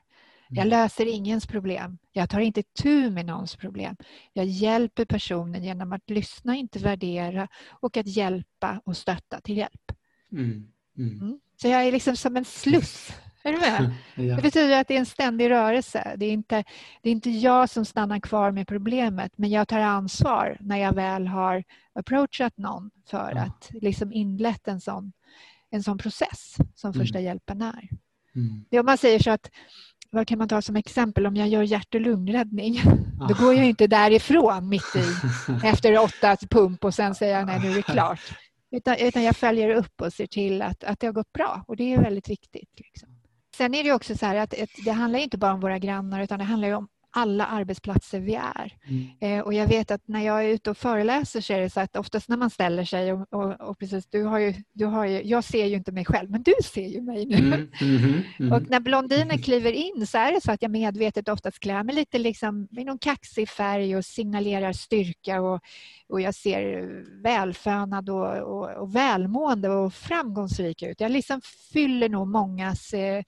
Jag Mm. löser ingens problem. Jag tar inte tur med någons problem. Jag hjälper personen genom att lyssna, inte värdera och att hjälpa och stötta till hjälp. mm, mm. Mm. Så jag är liksom som en sluss. Är du med? (laughs) Ja. Det betyder att det är en ständig rörelse. Det är, inte, det är inte jag som stannar kvar med problemet men jag tar ansvar när jag väl har approachat någon för Ja. att liksom inlett en sån, en sån process som Mm. första hjälpen är. Mm. Om man säger så att, vad kan man ta som exempel, om jag gör hjärt och lungräddning, (laughs) då går jag inte därifrån mitt i (laughs) efter åtta pump och sen säger jag nej nu är det klart. Utan, utan jag följer upp och ser till att, att det har gått bra och det är väldigt viktigt. Liksom. Sen är det också så här att ett, det handlar inte bara om våra grannar utan det handlar ju om alla arbetsplatser vi är. Mm. Eh, och jag vet att när jag är ute och föreläser så är det så att oftast när man ställer sig och, och, och precis, du har ju, du har ju, jag ser ju inte mig själv men du ser ju mig nu. Mm, mhm, (laughs) mhm. Och när blondiner kliver in så är det så att jag medvetet oftast klär mig lite liksom i någon kaxig färg och signalerar styrka och, och jag ser välfönad och, och, och välmående och framgångsrik ut. Jag liksom fyller nog mångas, eh,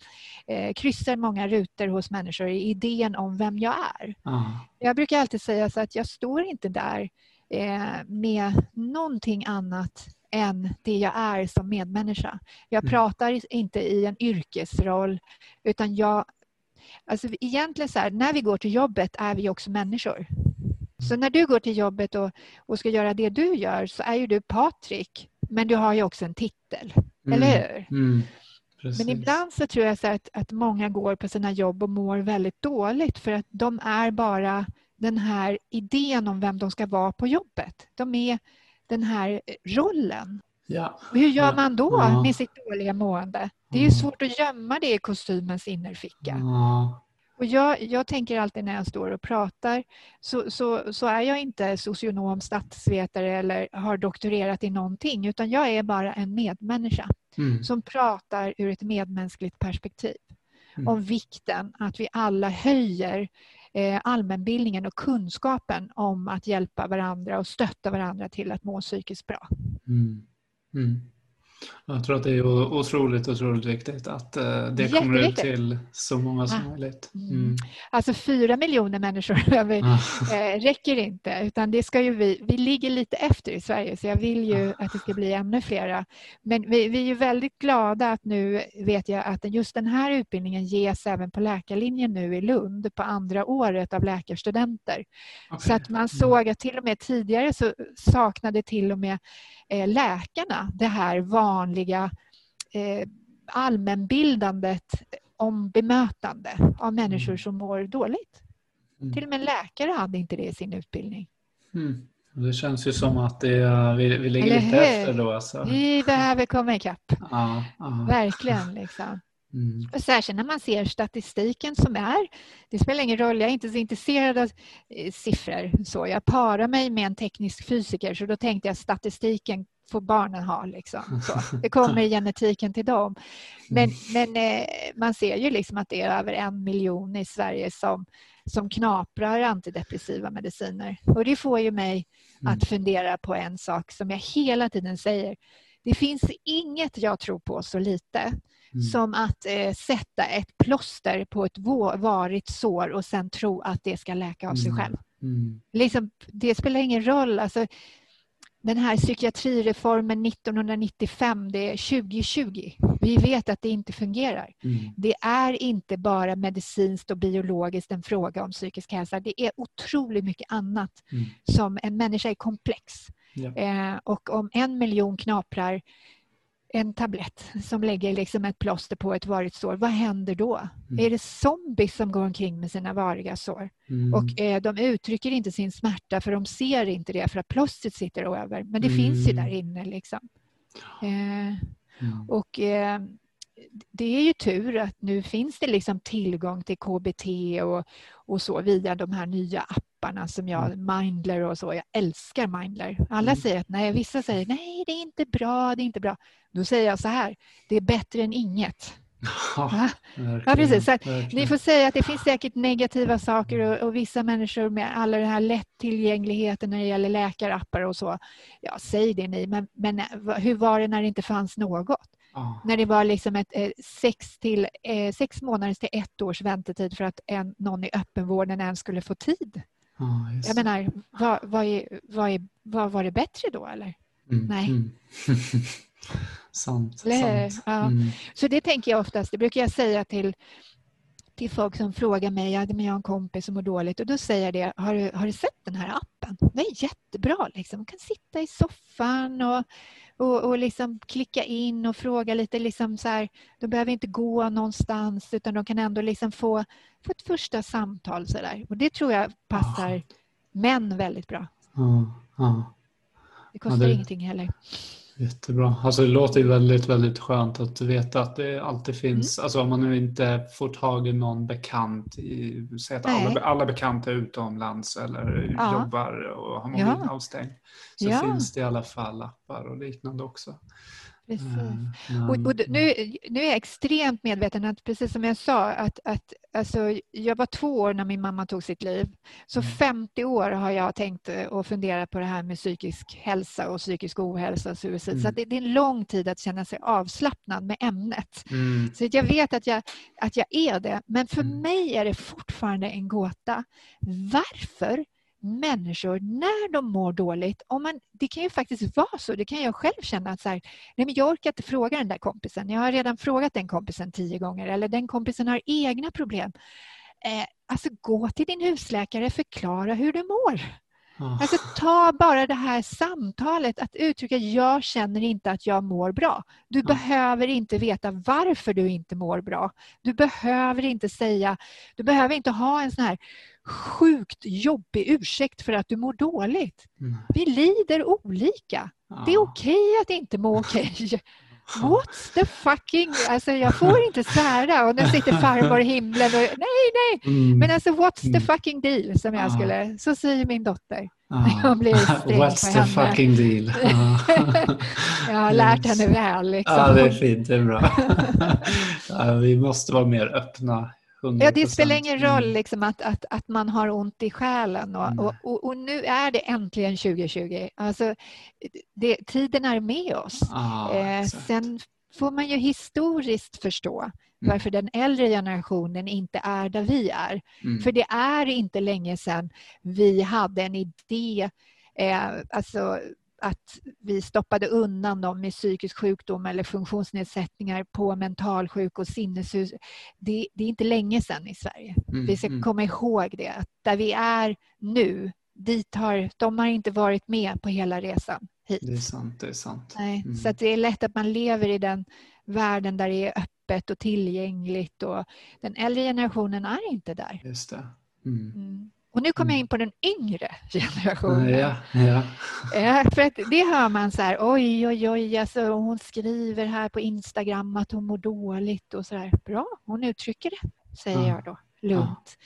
eh, kryssar många rutor hos människor i idén om vem jag är. Ah. Jag brukar alltid säga så att jag står inte där eh, med någonting annat än det jag är som medmänniska. Jag Mm. pratar inte i en yrkesroll utan jag... Alltså egentligen så här, när vi går till jobbet är vi också människor. Så när du går till jobbet och, och ska göra det du gör så är ju du Patrik men du har ju också en titel, Mm, eller hur? Mm. Precis. Men ibland så tror jag så att, att många går på sina jobb och mår väldigt dåligt för att de är bara den här idén om vem de ska vara på jobbet. De är den här rollen. Ja. Hur gör man då Ja. med sitt dåliga mående? Det är Mm. svårt att gömma det i kostymens innerficka. Ja. Och jag, jag tänker alltid när jag står och pratar så, så, så är jag inte socionom, statsvetare eller har doktorerat i någonting utan jag är bara en medmänniska Mm. som pratar ur ett medmänskligt perspektiv Mm. om vikten att vi alla höjer eh, allmänbildningen och kunskapen om att hjälpa varandra och stötta varandra till att må psykiskt bra. Mm. Mm. Jag tror att det är otroligt, otroligt viktigt att eh, det kommer ut till så många som Ah. möjligt. Mm. Mm. Alltså fyra miljoner människor (laughs) Ah. eh, räcker inte utan det ska ju vi, vi ligger lite efter i Sverige så jag vill ju att det ska bli ännu flera. Men vi, vi är ju väldigt glada att nu vet jag att just den här utbildningen ges även på läkarlinjen nu i Lund på andra året av läkarstudenter. Okej. Så att man såg att till och med tidigare så saknade till och med eh, läkarna det här vanliga eh, allmänbildandet om bemötande av människor Mm. som mår dåligt. Mm. Till och med läkare hade inte det i sin utbildning. Mm. Det känns ju som att är- vi, vi ligger Eller lite hur? efter då. Alltså. Vi behöver komma ikapp, (laughs) Ja, ja. verkligen. Liksom. Mm. Och särskilt när man ser statistiken som är, det spelar ingen roll, jag är inte så intresserad av eh, siffror. Så jag parar mig med en teknisk fysiker så då tänkte jag statistiken får barnen ha. Liksom. Så, (laughs) det kommer i genetiken till dem. Men, men eh, man ser ju liksom att det är över en miljon i Sverige som, som knaprar antidepressiva mediciner. Och det får ju mig Mm. att fundera på en sak som jag hela tiden säger. Det finns inget jag tror på så lite Mm. som att eh, sätta ett plåster på ett varigt sår och sen tro att det ska läka av sig Mm. själv. Mm. Liksom, det spelar ingen roll. Alltså, den här psykiatrireformen 1995, det är 2020. Vi vet att det inte fungerar. Mm. Det är inte bara medicinskt och biologiskt en fråga om psykisk hälsa. Det är otroligt mycket annat Mm. som en människa är komplex. Ja. Eh, och om en miljon knaprar en tablett som lägger liksom ett plåster på ett varigt sår, vad händer då? Mm. Är det zombies som går omkring med sina variga sår? Mm. Och eh, de uttrycker inte sin smärta för de ser inte det för att plåstret sitter över. Men det mm. finns ju där inne. Liksom. Eh, mm. och eh, det är ju tur att nu finns det liksom tillgång till KBT och, och så via de här nya apparna som jag, mm. Mindler och så. Jag älskar Mindler. Alla mm. säger att nej, vissa säger nej, det är inte bra, det är inte bra. Då säger jag så här, det är bättre än inget. Ja, ja, precis. Så ni får säga att det finns säkert negativa saker och, och, vissa människor med alla den här lättillgängligheten när det gäller läkarappar och så. Ja, säg det ni, men, men hur var det när det inte fanns något? Oh. När det var liksom ett, eh, sex, till, eh, sex månaders till ett års väntetid för att en, någon i öppenvården ens skulle få tid. Oh, jag menar, vad, vad, är, vad, är, vad var det bättre då eller? Mm. Nej. Mm. (laughs) sant. sant. Ja. Mm. Så det tänker jag oftast, det brukar jag säga till, till folk som frågar mig, ja, men jag har en kompis som mår dåligt och då säger jag det, har du, har du sett den här appen? Den är jättebra, liksom. man kan sitta i soffan och och, och liksom klicka in och fråga lite. Liksom så här, de behöver inte gå någonstans utan de kan ändå liksom få, få ett första samtal. Så där. Och Det tror jag passar ja. män väldigt bra. Ja, ja. Det kostar det... ingenting heller. Jättebra. Alltså det låter ju väldigt, väldigt skönt att veta att det alltid finns, mm. alltså om man nu inte får tag i någon bekant, i, säg att alla, alla bekanta är utomlands eller ja. jobbar och har mobilen ja. avstängd, så ja. finns det i alla fall appar och liknande också. Precis. Mm. Och, och, nu, nu är jag extremt medveten att precis som jag sa att, att alltså, jag var två år när min mamma tog sitt liv. Så mm. 50 år har jag tänkt eh, och funderat på det här med psykisk hälsa och psykisk ohälsa och suicid. Mm. Så det, det, är en lång tid att känna sig avslappnad med ämnet. Mm. Så jag vet att jag, att jag är det. Men för mm. mig är det fortfarande en gåta. Varför människor när de mår dåligt. Om man, det kan ju faktiskt vara så, det kan jag själv känna att så här, nej men jag orkar inte fråga den där kompisen. Jag har redan frågat den kompisen tio gånger eller den kompisen har egna problem. Eh, alltså gå till din husläkare, förklara hur du mår. Oh. Alltså ta bara det här samtalet att uttrycka jag känner inte att jag mår bra. Du oh. behöver inte veta varför du inte mår bra. Du behöver inte säga, du behöver inte ha en sån här sjukt jobbig ursäkt för att du mår dåligt. Mm. Vi lider olika. Ja. Det är okej okay att inte må okej. Okay. What's the fucking... Alltså jag får inte svära och nu sitter farmor i himlen och nej, nej. Mm. Men alltså what's the mm. fucking deal som jag skulle... Så säger min dotter. Ah. (laughs) Jag blir (laughs) What's the henne. fucking deal? (laughs) jag har lärt henne väl. Liksom. Ja, det är fint. Det är bra. ja, vi måste vara mer öppna 100%. Ja, det spelar ingen roll mm. liksom, att, att, att man har ont i själen. Och, och, och, och, nu är det äntligen 2020. Alltså, det, tiden är med oss. Ah, eh, sen får man ju historiskt förstå mm. varför den äldre generationen inte är där vi är. Mm. För det är inte länge sedan vi hade en idé eh, alltså att vi stoppade undan dem med psykisk sjukdom eller funktionsnedsättningar på mentalsjuk och sinneshus. Det, det är inte länge sedan i Sverige. Mm, vi ska mm. komma ihåg det. Att där vi är nu, dit har, de har inte varit med på hela resan hit. Det är sant. Det är sant. Nej, mm. Så det är lätt att man lever i den världen där det är öppet och tillgängligt. Och den äldre generationen är inte där. Just det. Mm. Och nu kommer jag mm. in på den yngre (laughs) generationen. Ja, ja. ja, för att det hör man så här, oj, oj, oj, alltså, hon skriver här på Instagram att hon mår dåligt och så där. Bra, hon uttrycker det, säger ja. jag då lugnt.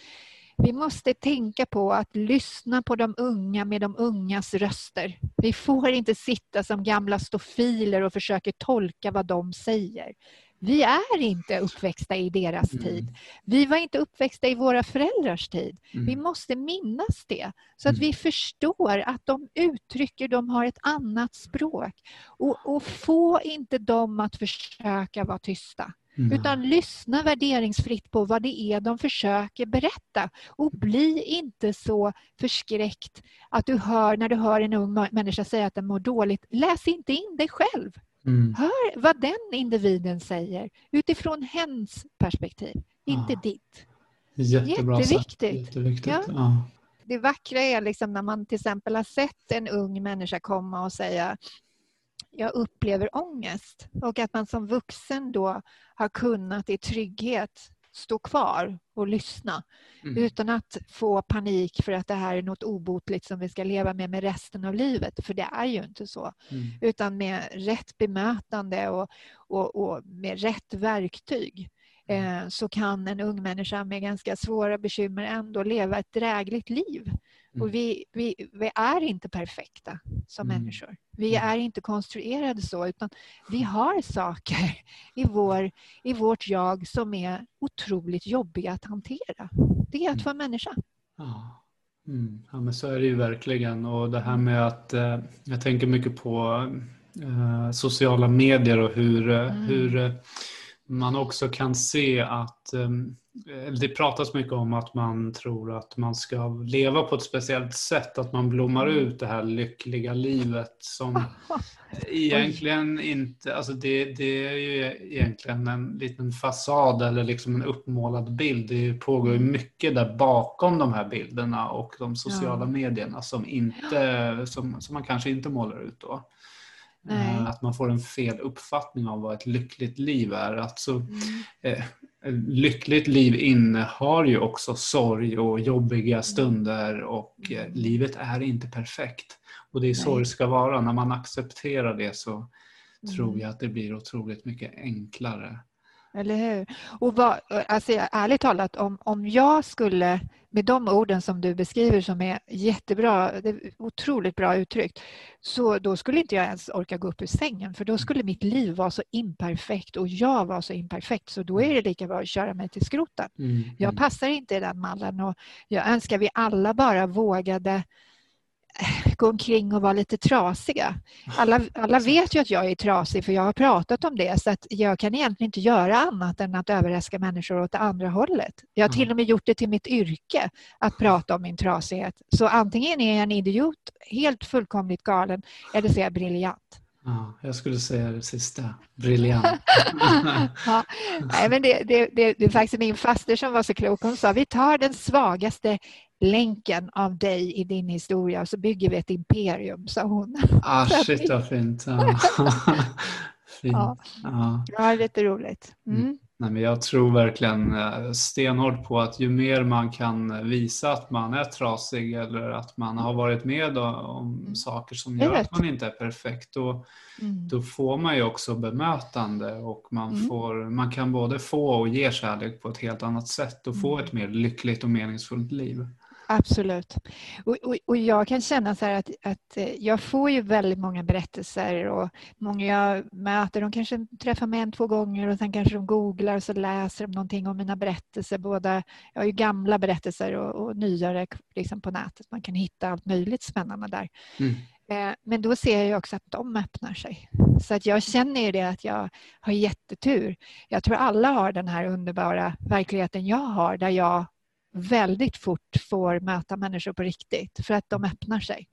Vi måste tänka på att lyssna på de unga med de ungas röster. Vi får inte sitta som gamla stofiler och försöka tolka vad de säger. Vi är inte uppväxta i deras mm. tid. Vi var inte uppväxta i våra föräldrars tid. Mm. Vi måste minnas det så att mm. vi förstår att de uttrycker, de har ett annat språk. Och, och få inte dem att försöka vara tysta. Mm. Utan lyssna värderingsfritt på vad det är de försöker berätta. Och bli inte så förskräckt att du hör, när du hör en ung människa säga att den mår dåligt, läs inte in dig själv. Mm. Hör vad den individen säger utifrån hens perspektiv, inte ja. ditt. Jättebra Jätteviktigt. Jätteviktigt. Ja. Ja. Det vackra är liksom när man till exempel har sett en ung människa komma och säga jag upplever ångest och att man som vuxen då har kunnat i trygghet stå kvar och lyssna mm. utan att få panik för att det här är något obotligt som vi ska leva med med resten av livet, för det är ju inte så. Mm. Utan med rätt bemötande och, och, och med rätt verktyg så kan en ung människa med ganska svåra bekymmer ändå leva ett drägligt liv. Mm. Och vi, vi, vi, är inte perfekta som mm. människor. Vi mm. är inte konstruerade så, utan vi har saker i, vår, i vårt jag som är otroligt jobbiga att hantera. Det är att mm. vara människa. Ja. Mm. ja, men så är det ju verkligen. Och det här med att eh, jag tänker mycket på eh, sociala medier och hur, eh, mm. hur eh, man också kan se att um, det pratas mycket om att man tror att man ska leva på ett speciellt sätt, att man blommar mm. ut det här lyckliga livet som (laughs) egentligen inte, alltså det, det, är ju egentligen en liten fasad eller liksom en uppmålad bild. Det pågår ju mm. mycket där bakom de här bilderna och de sociala medierna som, inte, som, som man kanske inte målar ut då. Nej. Eh, att man får en fel uppfattning av vad ett lyckligt liv är. Alltså, mm. eh, lyckligt liv innehar ju också sorg och jobbiga mm. stunder och eh, mm. livet är inte perfekt. Och det är så Nej. det ska vara. När man accepterar det så mm. tror jag att det blir otroligt mycket enklare. Eller hur? Och vad, alltså, ärligt talat, om, om jag skulle med de orden som du beskriver som är jättebra, det är otroligt bra uttryckt, så då skulle inte jag ens orka gå upp ur sängen för då skulle mitt liv vara så imperfekt och jag var så imperfekt så då är det lika bra att köra mig till skroten. Mm. Jag mm. passar inte i den mallen och jag önskar vi alla bara vågade gå omkring och vara lite trasiga. Alla, alla vet ju att jag är trasig för jag har pratat om det så att jag kan egentligen inte göra annat än att överraska människor åt det andra hållet. Jag har till och med gjort det till mitt yrke att prata om min trasighet. Så antingen är jag en idiot, helt fullkomligt galen, eller så är jag briljant. Ja, jag skulle säga det sista. Briljant. (laughs) ja, nej, men det, det, det, det är faktiskt min faster som var så klok. Hon sa vi tar den svagaste länken av dig i din historia och så bygger vi ett imperium, sa hon. Ah, (laughs) shit vad fint. Ja. (laughs) fint. Ja. Ja. ja, lite roligt. Mm. mm. Nej, men jag tror verkligen eh, stenhårt på att ju mer man kan visa att man är trasig eller att man har varit med om mm. saker som gör att man inte är perfekt, då, mm. då får man ju också bemötande och man, mm. får, man kan både få och ge kärlek på ett helt annat sätt och få mm. ett mer lyckligt och meningsfullt liv. Absolut. Och, och, och, jag kan känna så att, att eh, jag får ju väldigt många berättelser och många jag möter, de kanske träffar mig en, två gånger och sen kanske de googlar och så läser de någonting om mina berättelser. Både, jag har ju gamla berättelser och, och nyare liksom på nätet. Man kan hitta allt möjligt spännande där. Mm. Eh, men då ser jag också att de öppnar sig. Så att jag känner ju det att jag har jättetur. Jag tror alla har den här underbara verkligheten jag har där jag väldigt fort får möta människor på riktigt för att de öppnar sig.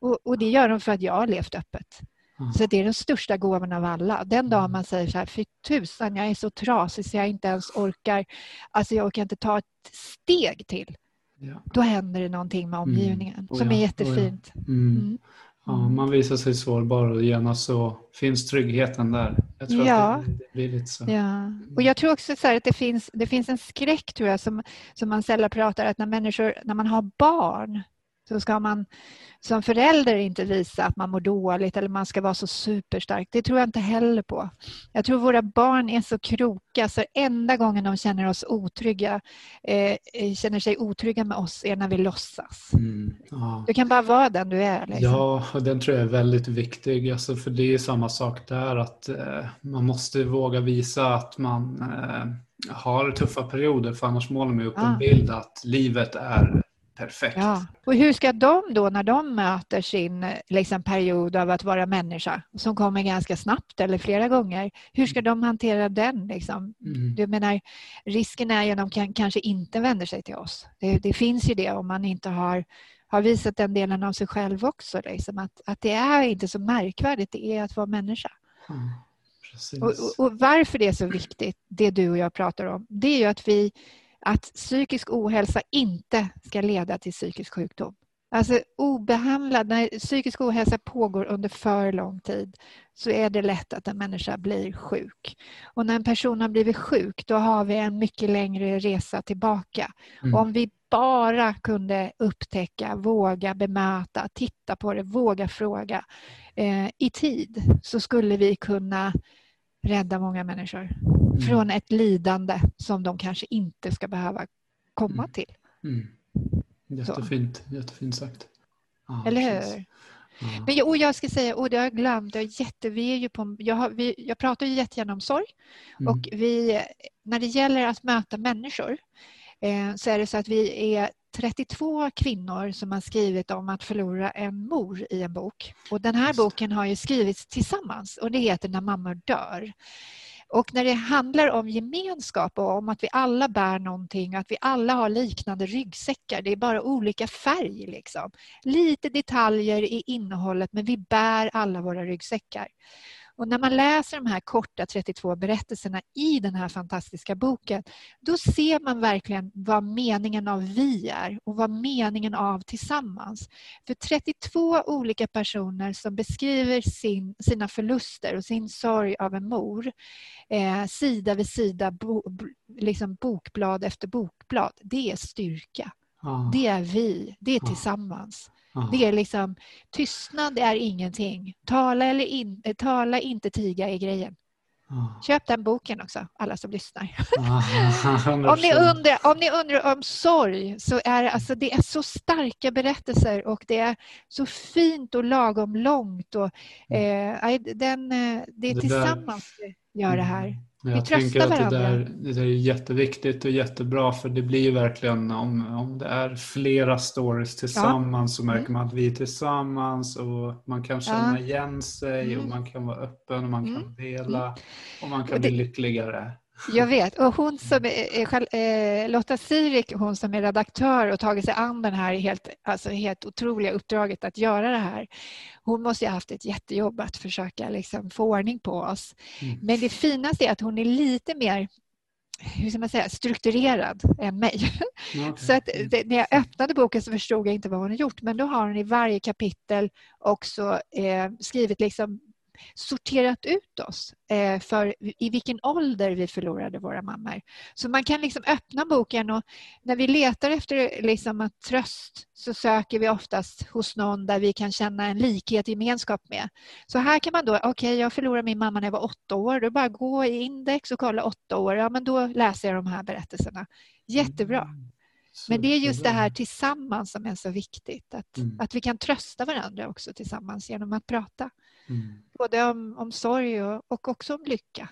Och, och det gör de för att jag har levt öppet. Mm. Så det är den största gåvan av alla. Den dag mm. man säger så här, fy tusan, jag är så trasig så jag inte ens orkar, alltså jag orkar inte ta ett steg till. Ja. Då händer det någonting med mm. omgivningen mm. som ja, är jättefint. Ja. Mm. mm. Ja, man visar sig sårbar och genast så finns tryggheten där. Jag tror ja. att det, det, blir lite så. Ja. Och jag tror också så att det finns, det finns en skräck tror jag som, som man sällan pratar att när människor, när man har barn så ska man som förälder inte visa att man mår dåligt eller man ska vara så superstark. Det tror jag inte heller på. Jag tror våra barn är så kroka så enda gången de känner oss otrygga, eh, känner sig otrygga med oss är när vi låtsas. Mm, ja. Du kan bara vara den du är. Liksom. Ja, och den tror jag är väldigt viktig. Alltså, för det är samma sak där att eh, man måste våga visa att man eh, har tuffa perioder för annars målar man upp ah. en bild att livet är perfekt. Ja. Och hur ska de då när de möter sin liksom, period av att vara människa som kommer ganska snabbt eller flera gånger, hur ska de hantera den? Liksom? Mm. Du menar, risken är ju att de kan, kanske inte vänder sig till oss. Det, det, finns ju det om man inte har, har visat den delen av sig själv också. Liksom, att, att det är inte så märkvärdigt, det är att vara människa. Mm. Och, och, och, varför det är så viktigt, det du och jag pratar om, det är ju att vi att psykisk ohälsa inte ska leda till psykisk sjukdom. Alltså obehandlad, när psykisk ohälsa pågår under för lång tid så är det lätt att en människa blir sjuk. Och när en person har blivit sjuk då har vi en mycket längre resa tillbaka. Mm. Om vi bara kunde upptäcka, våga bemöta, titta på det, våga fråga eh, i tid så skulle vi kunna rädda många människor mm. från ett lidande som de kanske inte ska behöva komma mm. till. Mm. Jättefint, jättefint sagt. Ja, Eller hur? Ja. Men, och jag ska säga, och det har jag glömt, jag, jätte, vi är ju på, jag, har, vi, jag pratar ju jättegärna om sorg. Mm. Och vi, när det gäller att möta människor eh, så är det så att vi är 32 kvinnor som har skrivit om att förlora en mor i en bok. Och den här boken har ju skrivits tillsammans och det heter När mammor dör. Och när det handlar om gemenskap och om att vi alla bär någonting, att vi alla har liknande ryggsäckar, det är bara olika färg. Liksom. Lite detaljer i innehållet men vi bär alla våra ryggsäckar. Och när man läser de här korta 32 berättelserna i den här fantastiska boken, då ser man verkligen vad meningen av vi är och vad meningen av tillsammans. För 32 olika personer som beskriver sin, sina förluster och sin sorg av en mor, eh, sida vid sida, bo, liksom bokblad efter bokblad, det är styrka. Det är vi, det är tillsammans. Det är liksom, tystnad är ingenting. Tala, eller in, eh, tala inte, tiga är grejen. Köp den boken också, alla som lyssnar. (laughs) om, ni undrar, om ni undrar om sorg, så är det, alltså, det är så starka berättelser och det är så fint och lagom långt. Och, mm. eh, den, eh, det är det tillsammans där, vi gör det här. Mm. Jag vi tröstar varandra. Det där, det där är jätteviktigt och jättebra för det blir ju verkligen om, om det är flera stories tillsammans ja. så märker mm. man att vi är tillsammans och man kan känna ja. igen sig mm. och man kan vara öppen och man kan mm. dela mm. och man kan och det, bli lyckligare. Jag vet. Och hon som är, eh, Lotta Sirik, hon som är redaktör och tagit sig an det här helt, alltså helt otroliga uppdraget att göra det här. Hon måste ha haft ett jättejobb att försöka liksom få ordning på oss. Mm. Men det finaste är att hon är lite mer hur ska man säga, strukturerad än mig. Okay. (laughs) Så att det, när jag öppnade boken så förstod jag inte vad hon har gjort men då har hon i varje kapitel också eh, skrivit liksom sorterat ut oss eh, för i vilken ålder vi förlorade våra mammor. Så man kan liksom öppna boken och när vi letar efter liksom en tröst så söker vi oftast hos någon där vi kan känna en likhet, gemenskap med. Så här kan man då, okej okay, jag förlorade min mamma när jag var åtta år, då bara gå i index och kolla åtta år, ja men då läser jag de här berättelserna. Jättebra. Mm. Men det är just det här tillsammans som är så viktigt. Att, mm. att vi kan trösta varandra också tillsammans genom att prata. Mm. Både om, om sorg och, och också om lycka.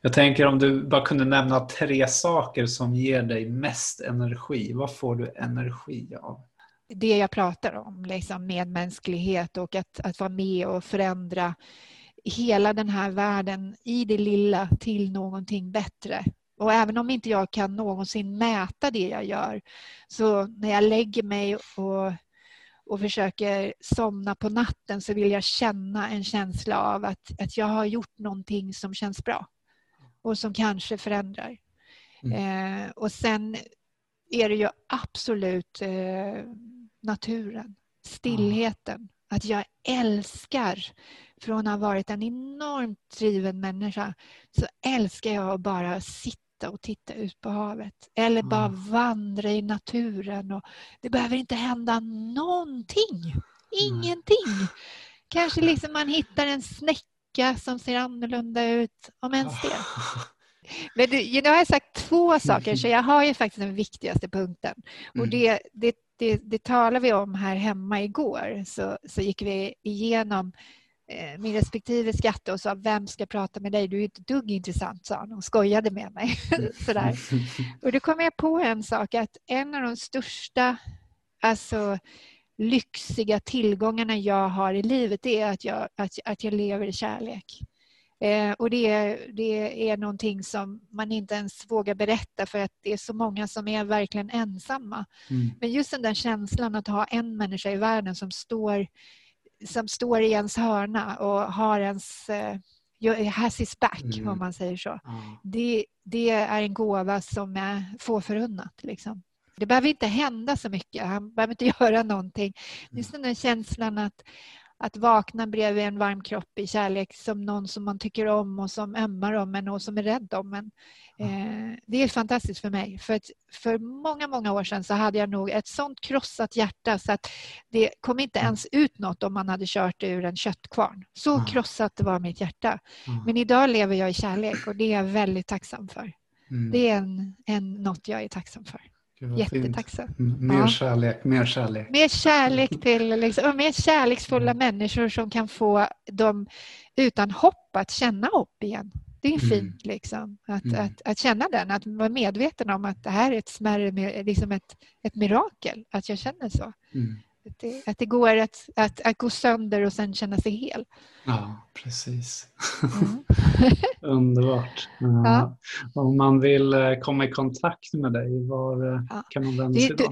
Jag tänker om du bara kunde nämna tre saker som ger dig mest energi. Vad får du energi av? Det jag pratar om, liksom medmänsklighet och att, att vara med och förändra hela den här världen i det lilla till någonting bättre. Och även om inte jag kan någonsin mäta det jag gör så när jag lägger mig och och försöker somna på natten så vill jag känna en känsla av att, att jag har gjort någonting som känns bra och som kanske förändrar. Mm. Eh, och sen är det ju absolut eh, naturen, stillheten. Att jag älskar, från att ha varit en enormt driven människa, så älskar jag att bara sitta sitta och titta ut på havet. Eller bara mm. vandra i naturen. Och det behöver inte hända någonting. Ingenting. Mm. Kanske liksom man hittar en snäcka som ser annorlunda ut, om ens (laughs) det. Men du, nu har jag sagt två saker, så jag har ju faktiskt den viktigaste punkten. Och mm. det, det, det, det talade vi om här hemma igår. Så, så gick vi igenom min respektive skrattade och sa vem ska prata med dig? Du är inte dugg intressant, sa han och skojade med mig. (laughs) Sådär. (laughs) Och då kom jag på en sak att en av de största alltså, lyxiga tillgångarna jag har i livet är att jag, att, att jag lever i kärlek. Eh, och det det är någonting som man inte ens vågar berätta för att det är så många som är verkligen ensamma. Mm. Men just den där känslan att ha en människa i världen som står som står i ens hörna och har ens eh, has his back, mm. om man säger så. Mm. Det, det, är en gåva som är få förunnat. Liksom. Det behöver inte hända så mycket, han behöver inte (laughs) göra någonting. Just den där känslan att, att vakna bredvid en varm kropp i kärlek som någon som man tycker om och som ömmar om en och som är rädd om en. Eh, det är fantastiskt för mig. För, att för många, många år sedan så hade jag nog ett sånt krossat hjärta så att det kom inte ens ut något om man hade kört ur en köttkvarn. Så mm. krossat var mitt hjärta. Mm. Men idag lever jag i kärlek och det är jag väldigt tacksam för. Mm. Det är en, en, något jag är tacksam för. Jättetacksam. Mm, mer ja. kärlek, mer kärlek. Mer kärlek till, liksom, mer kärleksfulla mm. människor som kan få dem utan hopp att känna hopp igen. Det är mm. fint liksom, att, mm. att, att, känna den, att vara medveten om att det här är ett smärre, liksom ett, ett mirakel, att jag känner så. Att, det, att det går att, att, att gå sönder och sen känna sig hel. Ja, precis. Mm. (laughs) (laughs) Underbart. Ja. Om man vill eh, komma i kontakt med dig, var eh, ja. kan man vända sig då?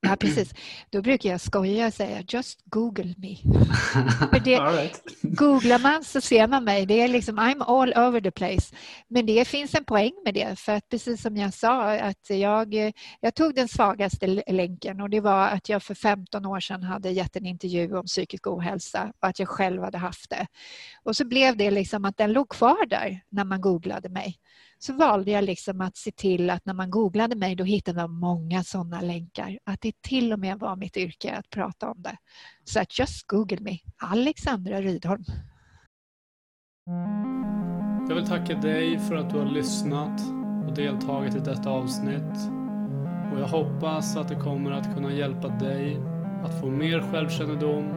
Ja, precis. Då brukar jag skoja och säga just google me. (laughs) För det, right. Googlar man så ser man mig. Det är liksom I'm all over the place. Men det finns en poäng med det för att precis som jag sa att jag, jag tog den svagaste länken och det var att jag för 15 år sedan hade gett en intervju om psykisk ohälsa och att jag själv hade haft det. Och så blev det liksom att den låg kvar där när man googlade mig så valde jag liksom att se till att när man googlade mig då hittade man många sådana länkar. Att det till och med var mitt yrke att prata om det. Så att just google me, Alexandra Rydholm. Jag vill tacka dig för att du har lyssnat och deltagit i detta avsnitt. Och jag hoppas att det kommer att kunna hjälpa dig att få mer självkännedom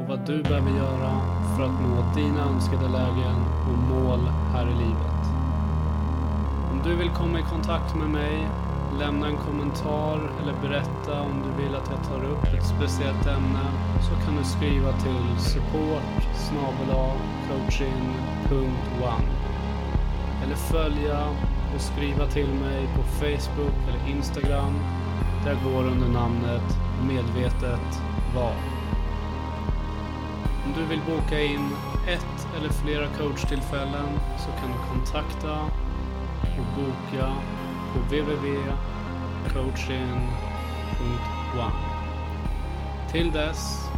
och vad du behöver göra för att nå dina önskade lägen och mål här i livet du vill komma i kontakt med mig, lämna en kommentar eller berätta om du vill att jag tar upp ett speciellt ämne så kan du skriva till support coaching.one eller följa och skriva till mig på Facebook eller Instagram där jag går under namnet Medvetet Val. Om du vill boka in ett eller flera coachtillfällen så kan du kontakta och boka på www.coaching.one. Till dess,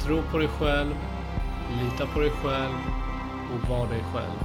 tro på dig själv, lita på dig själv och var dig själv.